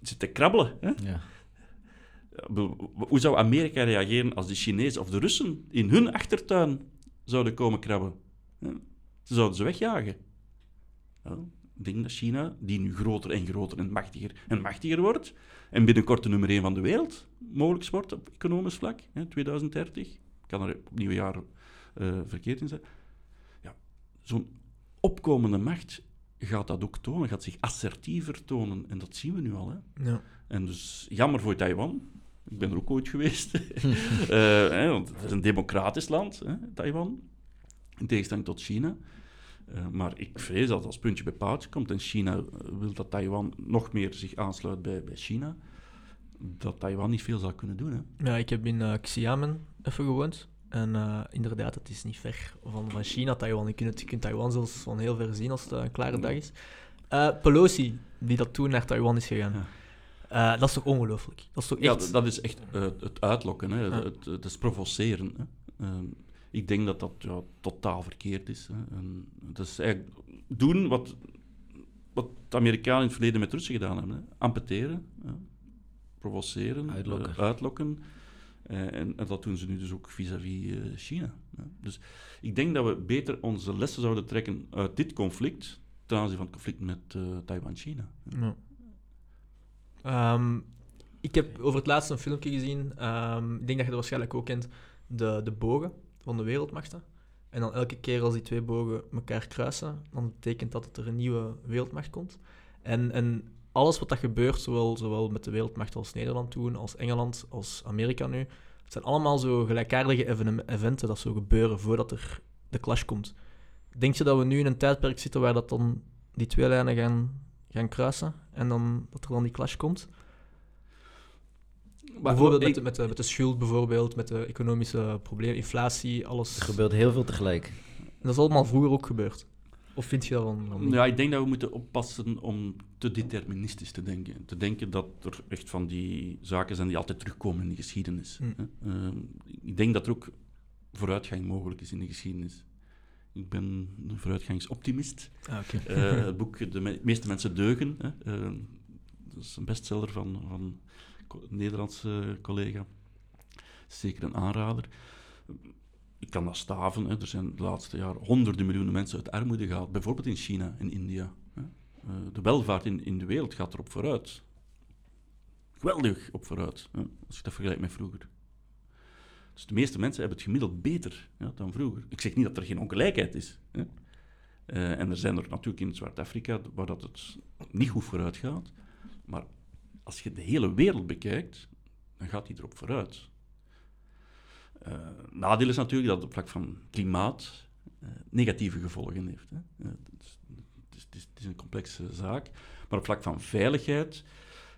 zit te krabbelen? Hè? Ja. Hoe zou Amerika reageren als de Chinezen of de Russen in hun achtertuin zouden komen krabben? Ze zouden ze wegjagen. Ja, ik denk dat China, die nu groter en groter en machtiger en machtiger wordt, en binnenkort de nummer 1 van de wereld mogelijk wordt op economisch vlak, hè, 2030, kan er opnieuw jaar eh, verkeerd in zijn. Ja, Zo'n opkomende macht gaat dat ook tonen, gaat zich assertiever tonen. En dat zien we nu al. Hè. Ja. En dus jammer voor Taiwan. Ik ben er ook ooit geweest. [LAUGHS] Eh, hè, want het is een democratisch land, hè, Taiwan. In tegenstelling tot China. Eh, maar ik vrees dat als puntje bij paaltje komt en China eh, wil dat Taiwan nog meer zich aansluit bij, bij China, dat Taiwan niet veel zal kunnen doen. Hè. Ja, ik heb in eh, Xiamen even gewoond. En inderdaad, het is niet ver van, van China, Taiwan. Je kunt, je kunt Taiwan zelfs van heel ver zien als het een klare dag is. Pelosi, die dat toen naar Taiwan is gegaan. Ja. Eh, dat is toch ongelooflijk? Dat is toch Ja, echt... d- dat is echt eh, het uitlokken, hè. Ja. Het, het is provoceren. Hè. Ehm, ik denk dat dat ja, totaal verkeerd is. Hè. En het is eigenlijk doen wat, wat de Amerikanen in het verleden met Russen gedaan hebben. Hè. Amputeren, hè. provoceren, Uitlokken. eh, uitlokken. En, en dat doen ze nu dus ook vis-à-vis eh, China. Hè. Dus ik denk dat we beter onze lessen zouden trekken uit dit conflict ten aanzien van het conflict met eh, Taiwan-China. Ja. Ehm, ik heb over het laatst een filmpje gezien. ehm, ik denk dat je dat waarschijnlijk ook kent. De, de bogen van de wereldmachten. En dan elke keer als die twee bogen elkaar kruisen, dan betekent dat dat er een nieuwe wereldmacht komt. En, en alles wat dat gebeurt, zowel, zowel met de wereldmacht als Nederland toen, als Engeland, als Amerika nu, het zijn allemaal zo gelijkaardige even- eventen dat zo gebeuren voordat er de clash komt. Denk je dat we nu in een tijdperk zitten waar dat dan die twee lijnen gaan, gaan kruisen en dan, dat er dan die clash komt? bijvoorbeeld met, de, met, de, met de schuld, bijvoorbeeld, met de economische problemen, inflatie, alles. Er gebeurt heel veel tegelijk. En dat is allemaal vroeger ook gebeurd. Of vind je dat niet? Ja, ik denk dat we moeten oppassen om te deterministisch te denken. Te denken dat er echt van die zaken zijn die altijd terugkomen in de geschiedenis. Mm. hè. Ehm, ik denk dat er ook vooruitgang mogelijk is in de geschiedenis. Ik ben een vooruitgangsoptimist. Ah. Eh, het boek De me- meeste mensen deugen. Hè. Ehm, dat is een bestseller van, van een Nederlandse collega. Zeker een aanrader. Ik kan dat staven. Hè. Er zijn de laatste jaren honderden miljoenen mensen uit armoede gehaald. Bijvoorbeeld in China en India. Hè. Eh, de welvaart in, in de wereld gaat erop vooruit. Geweldig op vooruit. Hè. Als je dat vergelijkt met vroeger. Dus de meeste mensen hebben het gemiddeld beter ja, dan vroeger. Ik zeg niet dat er geen ongelijkheid is. Eh, en er zijn er natuurlijk in Zwart-Afrika waar dat het niet goed vooruit gaat. Maar als je de hele wereld bekijkt, dan gaat die erop vooruit. Eh nadeel is natuurlijk dat het op vlak van klimaat eh, negatieve gevolgen heeft. Hè. Het, is, het, is, het is- een complexe zaak. Maar op vlak van veiligheid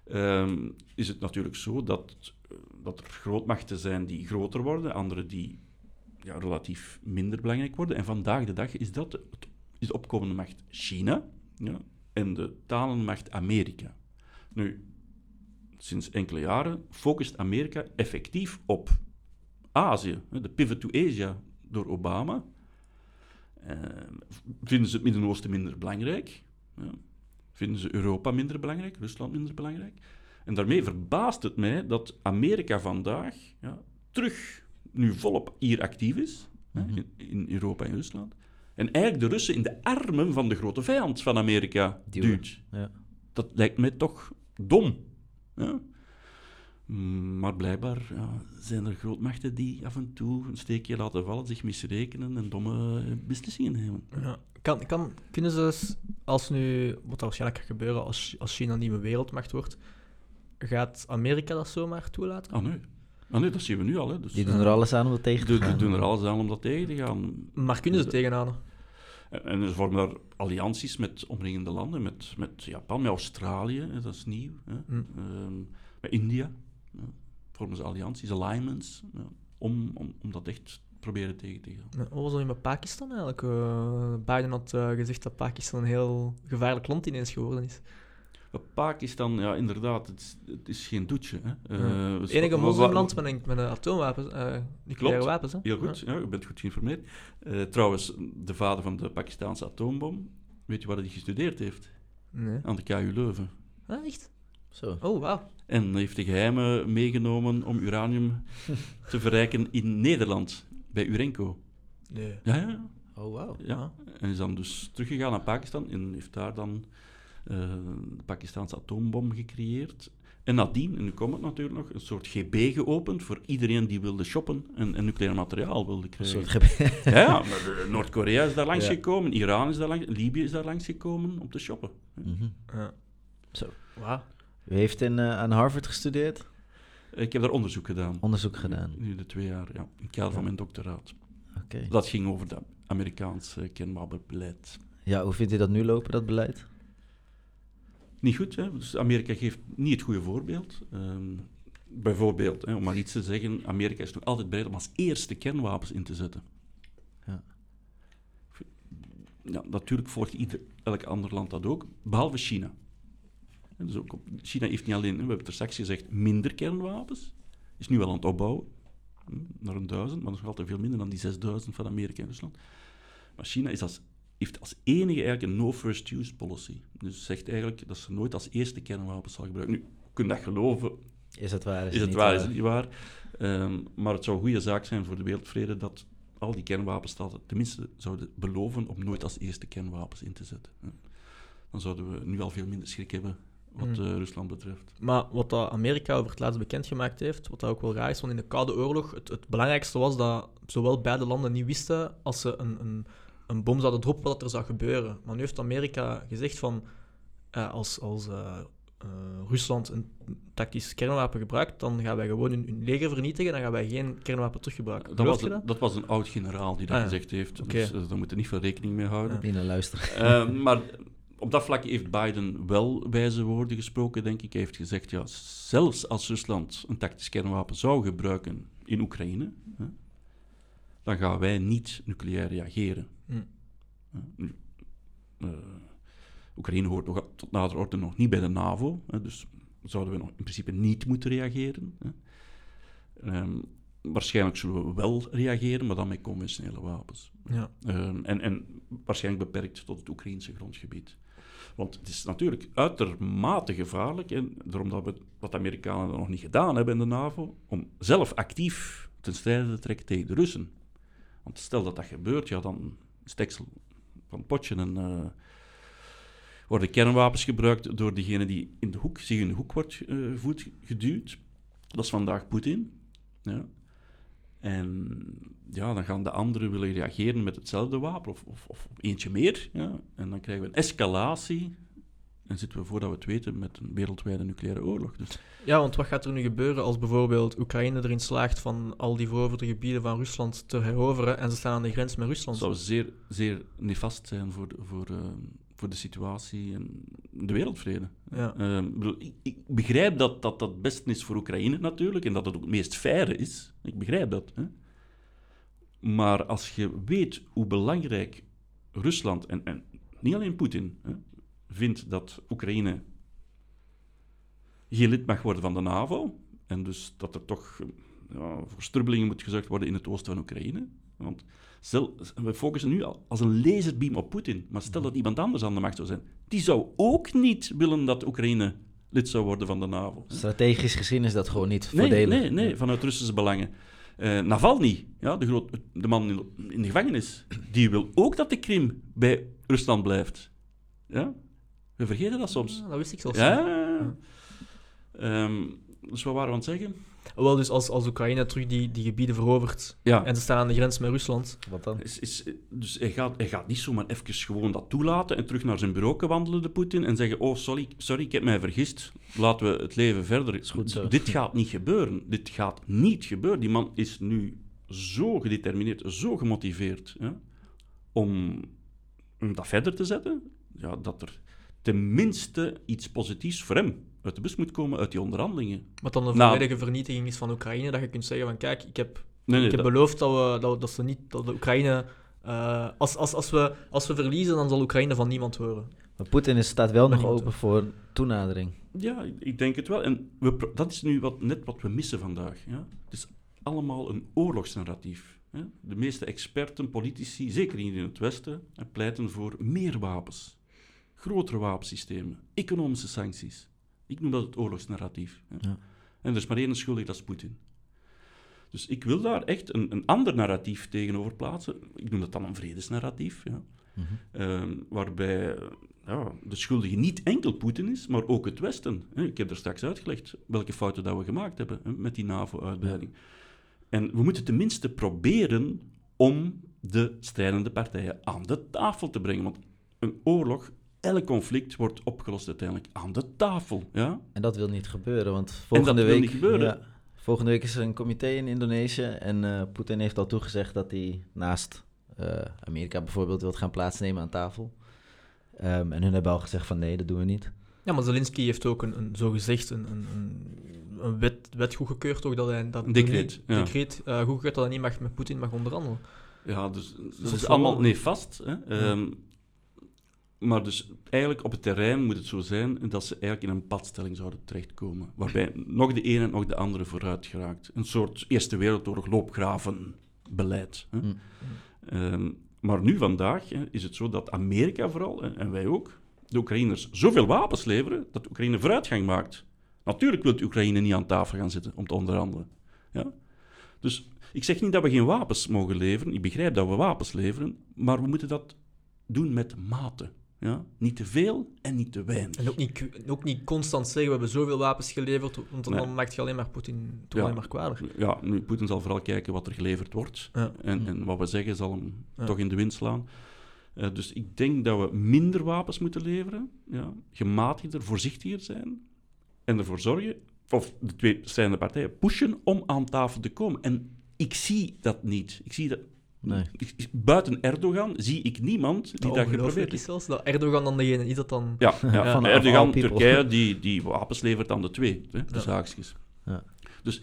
ehm, is het natuurlijk zo dat, dat er grootmachten zijn die groter worden, andere die ja, relatief minder belangrijk worden. En vandaag de dag is dat het is de opkomende macht China ja, en de talenmacht Amerika. Nu, sinds enkele jaren focust Amerika effectief op Azië. De pivot to Asia door Obama. Eh, vinden ze het Midden-Oosten minder belangrijk? Ja. Vinden ze Europa minder belangrijk? Rusland minder belangrijk? En daarmee verbaast het mij dat Amerika vandaag ja, terug nu volop hier actief is, hè, Mhm. in, in Europa en Rusland. En eigenlijk de Russen in de armen van de grote vijand van Amerika duwt. Ja. Dat lijkt mij toch dom. Ja? Maar blijkbaar ja, zijn er grootmachten die af en toe een steekje laten vallen, zich misrekenen en domme beslissingen nemen. Ja. Kan, kan, kunnen ze, als nu, wat er waarschijnlijk gaat gebeuren als, als China een nieuwe wereldmacht wordt, gaat Amerika dat zomaar toelaten? Ah nee. ah nee, dat zien we nu al. Hè. Dus, Die doen er alles aan om dat tegen te die- die gaan. doen er alles aan om dat tegen te gaan. Maar kunnen ze tegenhouden? En, en ze vormen daar allianties met omringende landen, met, met Japan, met Australië, hè, dat is nieuw. Hè. Hm. Ehm, met India ja, vormen ze allianties, alignments, ja, om, om, om dat echt proberen tegen te gaan. Wat was er nu met Pakistan eigenlijk? Eh, Biden had eh, gezegd dat Pakistan een heel gevaarlijk land ineens geworden is. Pakistan, ja, inderdaad, het is, het is geen doetje. Hè. Ja. Eh, enige moslimland met een, met een atoomwapens, eh nucleaire Klopt. wapens. Hè? Heel goed, ja. u bent goed geïnformeerd. Eh, trouwens, de vader van de Pakistaanse atoombom, weet je waar hij gestudeerd heeft? Ja. Nee. Aan de KU Leuven. Ah, echt? Zo. Oh, wauw. En heeft de geheimen meegenomen om uranium [LAUGHS] te verrijken in Nederland, bij Urenco. Nee. Ja, ja, ja. Oh, wauw. ja. En is dan dus teruggegaan naar Pakistan en heeft daar dan de Pakistaanse atoombom gecreëerd. En nadien, en nu komt het natuurlijk nog, een soort GB geopend voor iedereen die wilde shoppen en, en nucleair materiaal wilde Een krijgen. soort gebied. [LAUGHS] Ja, de- Noord-Korea is daar langs Ja. gekomen, Iran is daar langs, Libië is daar langs gekomen om te shoppen. Ja. Zo. Wauw. U heeft in, eh, aan Harvard gestudeerd? Ik heb daar onderzoek gedaan. Onderzoek gedaan. Nu de twee jaar, ja, in het kader van mijn doctoraat. Oké. Dat ging over het Amerikaanse kernwapenbeleid. Ja, hoe vindt u dat nu lopen, dat beleid? Niet goed, hè? Dus Amerika geeft niet het goede voorbeeld. Ehm, bijvoorbeeld, hè, om maar iets te zeggen, Amerika is nog altijd bereid om als eerste kernwapens in te zetten. Ja. Ja, natuurlijk volgt ieder, elk ander land dat ook, behalve China. En dus ook op, China heeft niet alleen, we hebben het er straks gezegd, minder kernwapens. Is nu wel aan het opbouwen, naar een duizend, maar nog altijd veel minder dan die 6000 van Amerika en Rusland. Maar China is als, heeft als enige eigenlijk een no-first-use policy. Dus zegt eigenlijk dat ze nooit als eerste kernwapens zal gebruiken. Nu, je kunt dat geloven, Is het waar? is het niet waar, is het niet waar? Ehm, maar het zou een goede zaak zijn voor de wereldvrede dat al die kernwapenstaten tenminste zouden beloven om nooit als eerste kernwapens in te zetten. Dan zouden we nu al veel minder schrik hebben wat Hmm. eh, Rusland betreft. Maar wat Amerika over het laatst bekendgemaakt heeft, wat ook wel raar is, want in de Koude Oorlog, het, het belangrijkste was dat zowel beide landen niet wisten als ze een, een, een bom zouden droppen wat er zou gebeuren. Maar nu heeft Amerika gezegd van, eh, als, als eh, eh, Rusland een tactisch kernwapen gebruikt, dan gaan wij gewoon hun, hun leger vernietigen, dan gaan wij geen kernwapen teruggebruiken. Dat was, dat? dat was een oud generaal die dat Ah, gezegd heeft, dus daar moeten we niet veel rekening mee houden. Ja. Naar luisteren. Eh, maar op dat vlak heeft Biden wel wijze woorden gesproken, denk ik. Hij heeft gezegd, ja, zelfs als Rusland een tactisch kernwapen zou gebruiken in Oekraïne, hè, dan gaan wij niet nucleair reageren. Hm. Nu, eh, Oekraïne hoort nog, tot nader orde nog niet bij de NAVO, hè, dus zouden we nog in principe niet moeten reageren. Hè. Ehm, waarschijnlijk zullen we wel reageren, maar dan met conventionele wapens. Ja. Ehm, en, en waarschijnlijk beperkt tot het Oekraïnse grondgebied. Want het is natuurlijk uitermate gevaarlijk, en daarom dat we wat de Amerikanen nog niet gedaan hebben in de NAVO, om zelf actief ten strijde te trekken tegen de Russen. Want stel dat dat gebeurt, ja, dan deksel van het potje en eh, worden kernwapens gebruikt door degene die in de hoek, zich in de hoek wordt eh, voet geduwd. Dat is vandaag Poetin. Ja. En ja, dan gaan de anderen willen reageren met hetzelfde wapen of, of, of eentje meer. Ja. En dan krijgen we een escalatie. En zitten we, voordat we het weten, met een wereldwijde nucleaire oorlog. Dus ja, want wat gaat er nu gebeuren als bijvoorbeeld Oekraïne erin slaagt van al die veroverde gebieden van Rusland te heroveren en ze staan aan de grens met dat Rusland? zou zeer, zeer nefast zijn voor de, voor, eh, voor de situatie en de wereldvrede. Ja. Eh, ik bedoel, ik, ik begrijp dat, dat dat het beste is voor Oekraïne natuurlijk en dat het ook het meest faire is. Ik begrijp dat. Hè. Maar als je weet hoe belangrijk Rusland, en, en niet alleen Poetin, hè, vindt dat Oekraïne geen lid mag worden van de NAVO. En dus dat er toch ja, voor strubbelingen moet gezorgd worden in het oosten van Oekraïne. Want stel, we focussen nu al als een laserbeam op Poetin. Maar stel dat iemand anders aan de macht zou zijn. Die zou ook niet willen dat Oekraïne lid zou worden van de NAVO. Strategisch gezien is dat gewoon niet Nee, voordelig. nee, nee, vanuit Russische belangen. Eh, Navalny, ja, de, groot, de man in, in de gevangenis, die wil ook dat de Krim bij Rusland blijft. Ja? We vergeten dat soms. Dat wist ik zelfs Ja. niet. ja. Ehm, dus wat waren we aan het zeggen? Wel, dus als, als Oekraïne terug die, die gebieden verovert Ja, en ze staan aan de grens met Rusland, Wat dan? is, is, dus hij gaat, hij gaat niet zomaar even gewoon dat toelaten en terug naar zijn bureau wandelen, de Poetin, en zeggen, oh, sorry, sorry, ik heb mij vergist, laten we het leven verder. Is goed zo. Dit gaat niet gebeuren. Dit gaat niet gebeuren. Die man is nu zo gedetermineerd, zo gemotiveerd ja, om, om dat verder te zetten, ja, dat er tenminste iets positiefs voor hem uit de bus moet komen uit die onderhandelingen. wat dan een Nou. volledige vernietiging is van Oekraïne, dat je kunt zeggen van kijk, ik heb, Nee, nee, ik heb dat- beloofd dat, we, dat, dat, ze niet, dat de Oekraïne... eh, als, als, als, we, als we verliezen, dan zal Oekraïne van niemand horen. Maar Poetin is- staat wel nog open voor toenadering. Ja, ik- ik denk het wel. En we, dat is nu wat, net wat we missen vandaag. Ja? Het is allemaal een oorlogsnarratief. Hè? De meeste experten, politici, zeker hier in het Westen, pleiten voor meer wapens. Grotere wapensystemen, economische sancties. Ik noem dat het oorlogsnarratief. Hè? Ja. En er is maar één schuldig, dat is Poetin. Dus ik wil daar echt een, een ander narratief tegenover plaatsen. Ik noem dat dan een vredesnarratief. Ja? Mhm. Ehm, waarbij ja, de schuldige niet enkel Poetin is, maar ook het Westen. Ik heb er straks uitgelegd welke fouten dat we gemaakt hebben met die NAVO-uitbreiding. En we moeten tenminste proberen om de strijdende partijen aan de tafel te brengen. Want een oorlog, elk conflict wordt opgelost uiteindelijk aan de tafel. Ja? En dat wil niet gebeuren, want volgende wil week... niet gebeuren. Ja, volgende week is er een comité in Indonesië en eh, Poetin heeft al toegezegd dat hij naast eh, Amerika bijvoorbeeld wil gaan plaatsnemen aan tafel. Ehm, en hun hebben al gezegd van nee, dat doen we niet. Ja, maar Zelensky heeft ook een, een zogezegd een, een, een, een wet, wet goedgekeurd, ook dat hij dat Een decreet, niet- ja. decreet eh, goedgekeurd dat hij niet mag met Poetin mag onderhandelen. Ja, dus dat dat is allemaal nefast. Hè? Ehm, maar dus eigenlijk op het terrein moet het zo zijn dat ze eigenlijk in een padstelling zouden terechtkomen. Waarbij nog de ene en nog de andere vooruit geraakt. Een soort Eerste Wereldoorlog loopgravenbeleid. Hè? Mm. Ehm, maar nu vandaag hè, is het zo dat Amerika vooral, hè, en wij ook, de Oekraïners zoveel wapens leveren dat Oekraïne vooruitgang maakt. Natuurlijk wil Oekraïne niet aan tafel gaan zitten om te onderhandelen. Ja? Dus ik zeg niet dat we geen wapens mogen leveren. Ik begrijp dat we wapens leveren, maar we moeten dat doen met mate. Ja? Niet te veel en niet te weinig. En ook niet, ook niet constant zeggen, we hebben zoveel wapens geleverd, want dan Nee. maakt je alleen maar Poetin toch Ja. alleen maar kwader. Ja, nu, Poetin zal vooral kijken wat er geleverd wordt. Ja. En, en wat we zeggen zal hem Ja. toch in de wind slaan. Eh, dus ik denk dat we minder wapens moeten leveren, ja, gematigder, voorzichtiger zijn en ervoor zorgen, of de twee strijdende partijen pushen om aan tafel te komen. En ik zie dat niet. Ik zie dat, Nee. buiten Erdogan zie ik niemand die dat Ongelooflijk geprobeerd heeft. zelfs, dat Erdogan dan degene is dat dan... Ja, ja. [LAUGHS] Ja, van Erdogan. Turkije, die, die wapens levert aan de twee, hè, de Ja. zaakjes. Ja. Dus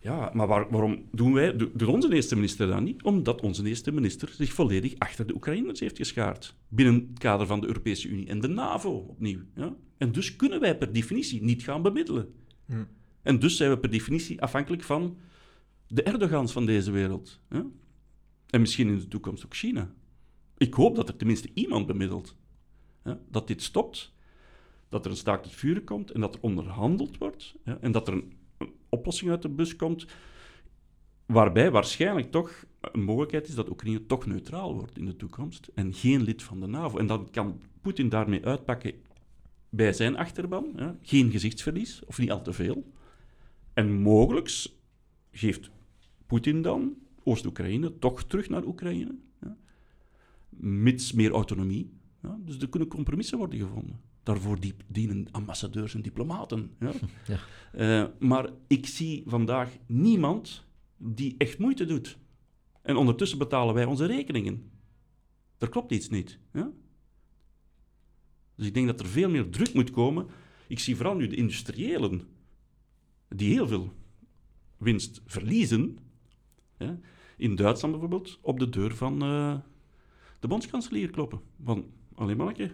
ja, maar waar- waarom doen wij, do- doet onze eerste minister dat niet? Omdat onze eerste minister zich volledig achter de Oekraïners heeft geschaard. Binnen het kader van de Europese Unie en de NAVO opnieuw. Ja? En dus kunnen wij per definitie niet gaan bemiddelen. Hm. En dus zijn we per definitie afhankelijk van de Erdogans van deze wereld. Ja? En misschien in de toekomst ook China. Ik hoop dat er tenminste iemand bemiddelt. Dat dit stopt, dat er een staakt het vuren komt en dat er onderhandeld wordt. En dat er een, oplossing uit de bus komt, waarbij waarschijnlijk toch een mogelijkheid is dat Oekraïne toch neutraal wordt in de toekomst en geen lid van de NAVO. En dan kan Poetin daarmee uitpakken bij zijn achterban, geen gezichtsverlies, of niet al te veel. En mogelijk geeft Poetin dan Oost-Oekraïne toch terug naar Oekraïne. Ja? Mits meer autonomie. Ja? Dus er kunnen compromissen worden gevonden. Daarvoor die- dienen ambassadeurs en diplomaten. Ja? [LAUGHS] Ja. Eh, maar ik zie vandaag niemand die echt moeite doet. En ondertussen betalen wij onze rekeningen. Er klopt iets niet. Ja? Dus ik denk dat er veel meer druk moet komen. Ik zie vooral nu de industriëlen die heel veel winst verliezen. Ja, in Duitsland bijvoorbeeld, op de deur van eh, de bondskanselier kloppen. Van, alleen manneke,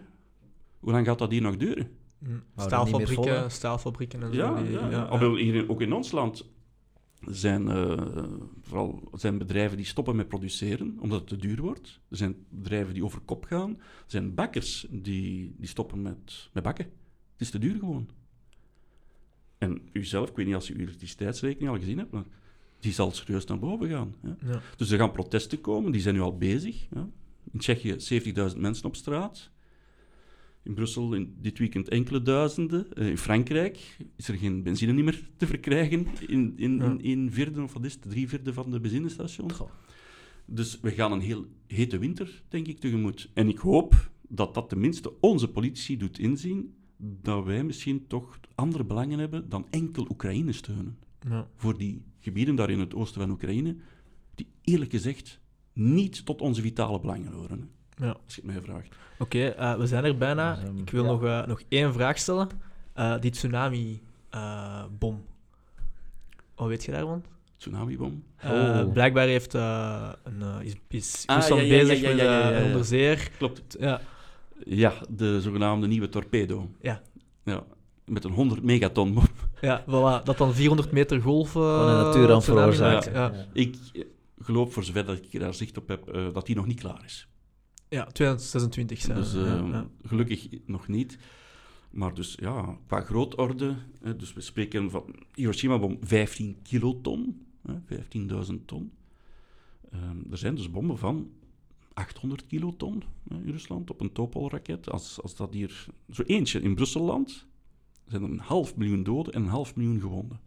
hoe lang gaat dat hier nog duren? Mm. meer Staalfabrieken, vol, staalfabrieken en Ja, zo. die- ja, ja. ja. Wel hier, ook in ons land zijn eh, vooral zijn bedrijven die stoppen met produceren omdat het te duur wordt. Er zijn bedrijven die over kop gaan. Er zijn bakkers die, die stoppen met, met bakken. Het is te duur gewoon. En u zelf, ik weet niet als u uw elektriciteitsrekening al gezien hebt, maar die zal serieus naar boven gaan. Hè. Ja. Dus er gaan protesten komen, die zijn nu al bezig. In Tsjechië 70.000 mensen op straat. In Brussel in dit weekend enkele duizenden. Eh, in Frankrijk is er geen benzine niet meer te verkrijgen in, in, Ja. in een vierde, of wat is het, drie vierde van de benzinestations. Goh. Dus we gaan een heel hete winter, denk ik, tegemoet. En ik hoop dat dat tenminste onze politici doet inzien dat wij misschien toch andere belangen hebben dan enkel Oekraïne steunen Ja. voor die gebieden daar in het oosten van Oekraïne, die eerlijk gezegd niet tot onze vitale belangen horen. hè, Ja. Als je het mij vraagt. Oké, eh, we zijn er bijna. Ehm, Ik wil ja. nog, eh, nog één vraag stellen. Eh, die tsunami-bom. Wat weet je daarvan? Tsunamibom. Eh, Oh. Blijkbaar heeft, eh, een, is, is Ah, Rusland ja, ja, ja, bezig ja, met eh, onderzeer. Klopt. Ja, Ja, de zogenaamde nieuwe torpedo. Ja. ja met een 100 megaton. Ja, voilà. Dat dan 400 meter golf eh, Van een natuurramp veroorzaakt. Ik eh, geloof, voor zover dat ik daar zicht op heb, eh, dat die nog niet klaar is. ja, 2026 zijn Dus eh, ja. gelukkig nog niet. Maar dus ja, qua grootorde, hè, dus we spreken van Hiroshima-bom 15 kiloton, hè, 15.000 ton. Ehm, er zijn dus bommen van 800 kiloton hè, in Rusland op een Topol-raket. Als, als dat hier zo eentje in Brussel landt, zijn er een half miljoen doden en een half miljoen gewonden.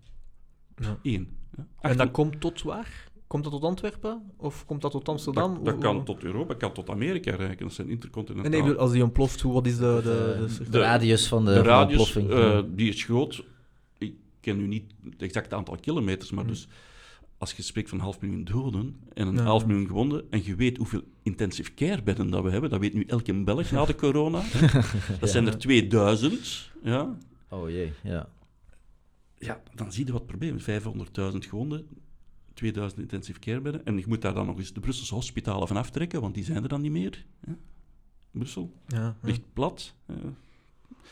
Ja. Eén. En dat 800 komt tot waar? Komt dat tot Antwerpen? Of komt dat tot Amsterdam? dat, dat kan tot Europa, kan tot Amerika reiken. Dat zijn intercontinentale... nee, als die ontploft, hoe, wat is de... de, de, de, de- radius van de, de van de radius, ontploffing. eh, die is groot. Ik ken nu niet het exacte aantal kilometers, maar Mhm. dus als je spreekt van een half miljoen doden en een Ja, half miljoen gewonden, en je weet hoeveel intensive care bedden dat we hebben, dat weet nu elke Belg na de corona. [LAUGHS] Dat zijn er 2000, ja. Oh jee, ja. Ja, dan zie je wat het probleem is. 500.000 gewonden, 2000 intensive care bedden, en je moet daar dan nog eens de Brusselse hospitalen van aftrekken, want die zijn er dan niet meer. Ja. Brussel ja, ja. ligt plat eh,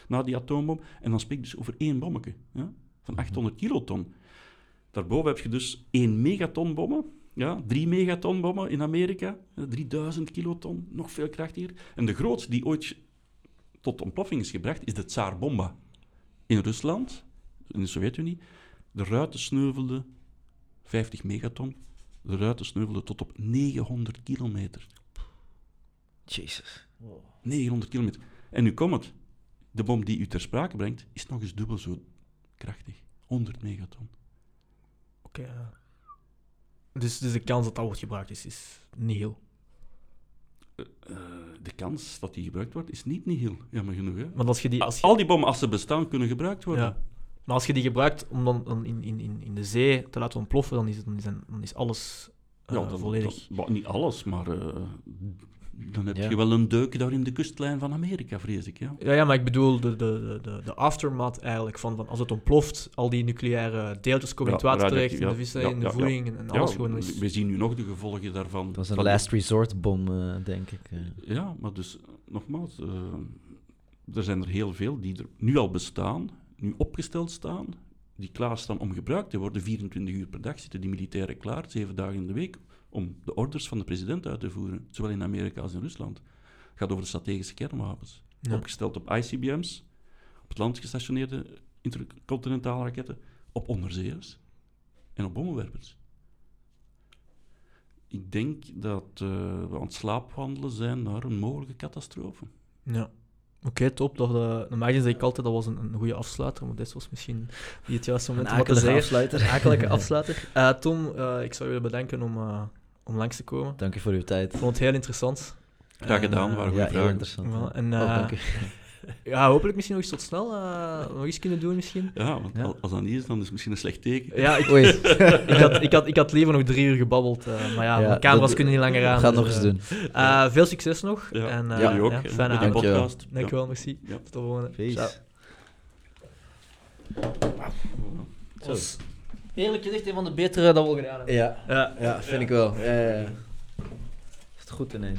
na die atoombom. En dan spreek je dus over één bommetje ja, van 800 kiloton. Daarboven heb je dus één megaton bommen, ja, drie megaton bommen in Amerika, eh, 3000 kiloton, nog veel krachtiger. En de grootste die ooit tot ontploffing is gebracht, is de Tsar Bomba in Rusland, in de Sovjet-Unie. De ruiten sneuvelden 50 megaton. De ruiten sneuvelden tot op 900 kilometer. Jezus. 900 kilometer. En nu komt het. De bom die u ter sprake brengt, is nog eens dubbel zo krachtig. 100 megaton. Oké, ja. Dus, dus de kans dat dat wordt gebruikt is, is niet heel. Eh, de kans dat die gebruikt wordt, is niet heel. Jammer genoeg, hè? Want als je die... Als je, Al die bommen, als ze bestaan, kunnen gebruikt worden. ja. Maar als je die gebruikt om dan, dan in, in, in, in de zee te laten ontploffen, dan is, het, dan is, dan is alles eh, Ja, dan, volledig... dan- maar niet alles, maar eh, dan heb Ja. je wel een deuk daar in de kustlijn van Amerika, vrees ik. Ja. Ja, ja, maar ik bedoel de, de, de, de, aftermath eigenlijk, van, van als het ontploft, al die nucleaire deeltjes komen in het water terecht, in de vissen, Ja, in de ja, voeding en, en Ja, alles gewoon is... we zien nu nog de gevolgen daarvan. Dat was een Van last resort bom, eh, denk ik. eh. Ja, maar dus nogmaals, eh, er zijn er heel veel die er nu al bestaan, nu opgesteld staan, die klaarstaan om gebruikt te worden. 24 uur per dag zitten die militairen klaar, zeven dagen in de week, om de orders van de president uit te voeren, zowel in Amerika als in Rusland. Het gaat over de strategische kernwapens. Ja. Opgesteld op ICBM's, op het land gestationeerde intercontinentale raketten, op onderzeeërs en op bommenwerpers. Ik denk dat eh, we aan het slaapwandelen zijn naar een mogelijke catastrofe. Ja. Oké, top. Dat, normaal zeg ik altijd dat was een, een goede afsluiter, maar dit was misschien niet het juiste Een moment om wat te afsluiter. Een akelige [LAUGHS] afsluiter. Eh, Tom, eh, ik zou je bedanken om, eh, om langs te komen. Dank je voor uw tijd. Ik vond het heel interessant. Graag gedaan, Ja, goede heel vragen. interessant. En, Oh, dank u. [LAUGHS] Ja, hopelijk misschien nog eens tot snel. eh, nog eens kunnen doen misschien. Ja, want Ja. al- als dat niet is, dan is het misschien een slecht teken. Ja, ik, Oei. [LAUGHS] ik, had, ik, had, ik had liever nog drie uur gebabbeld. eh, maar ja, Ja, mijn camera's kunnen niet langer aan. Ga het dus, nog eens eh, doen. eh, veel succes nog. Ja, En, eh, jullie ook. ja, fijne de avond. Podcast. Dankjewel, merci. Ja. Tot de volgende. Peace. Ciao. Eerlijk gezegd een van de betere dat we al gedaan hebben. Ja, Ja. ja, vind ik wel. Ja, ja, ja. Is het goed in één.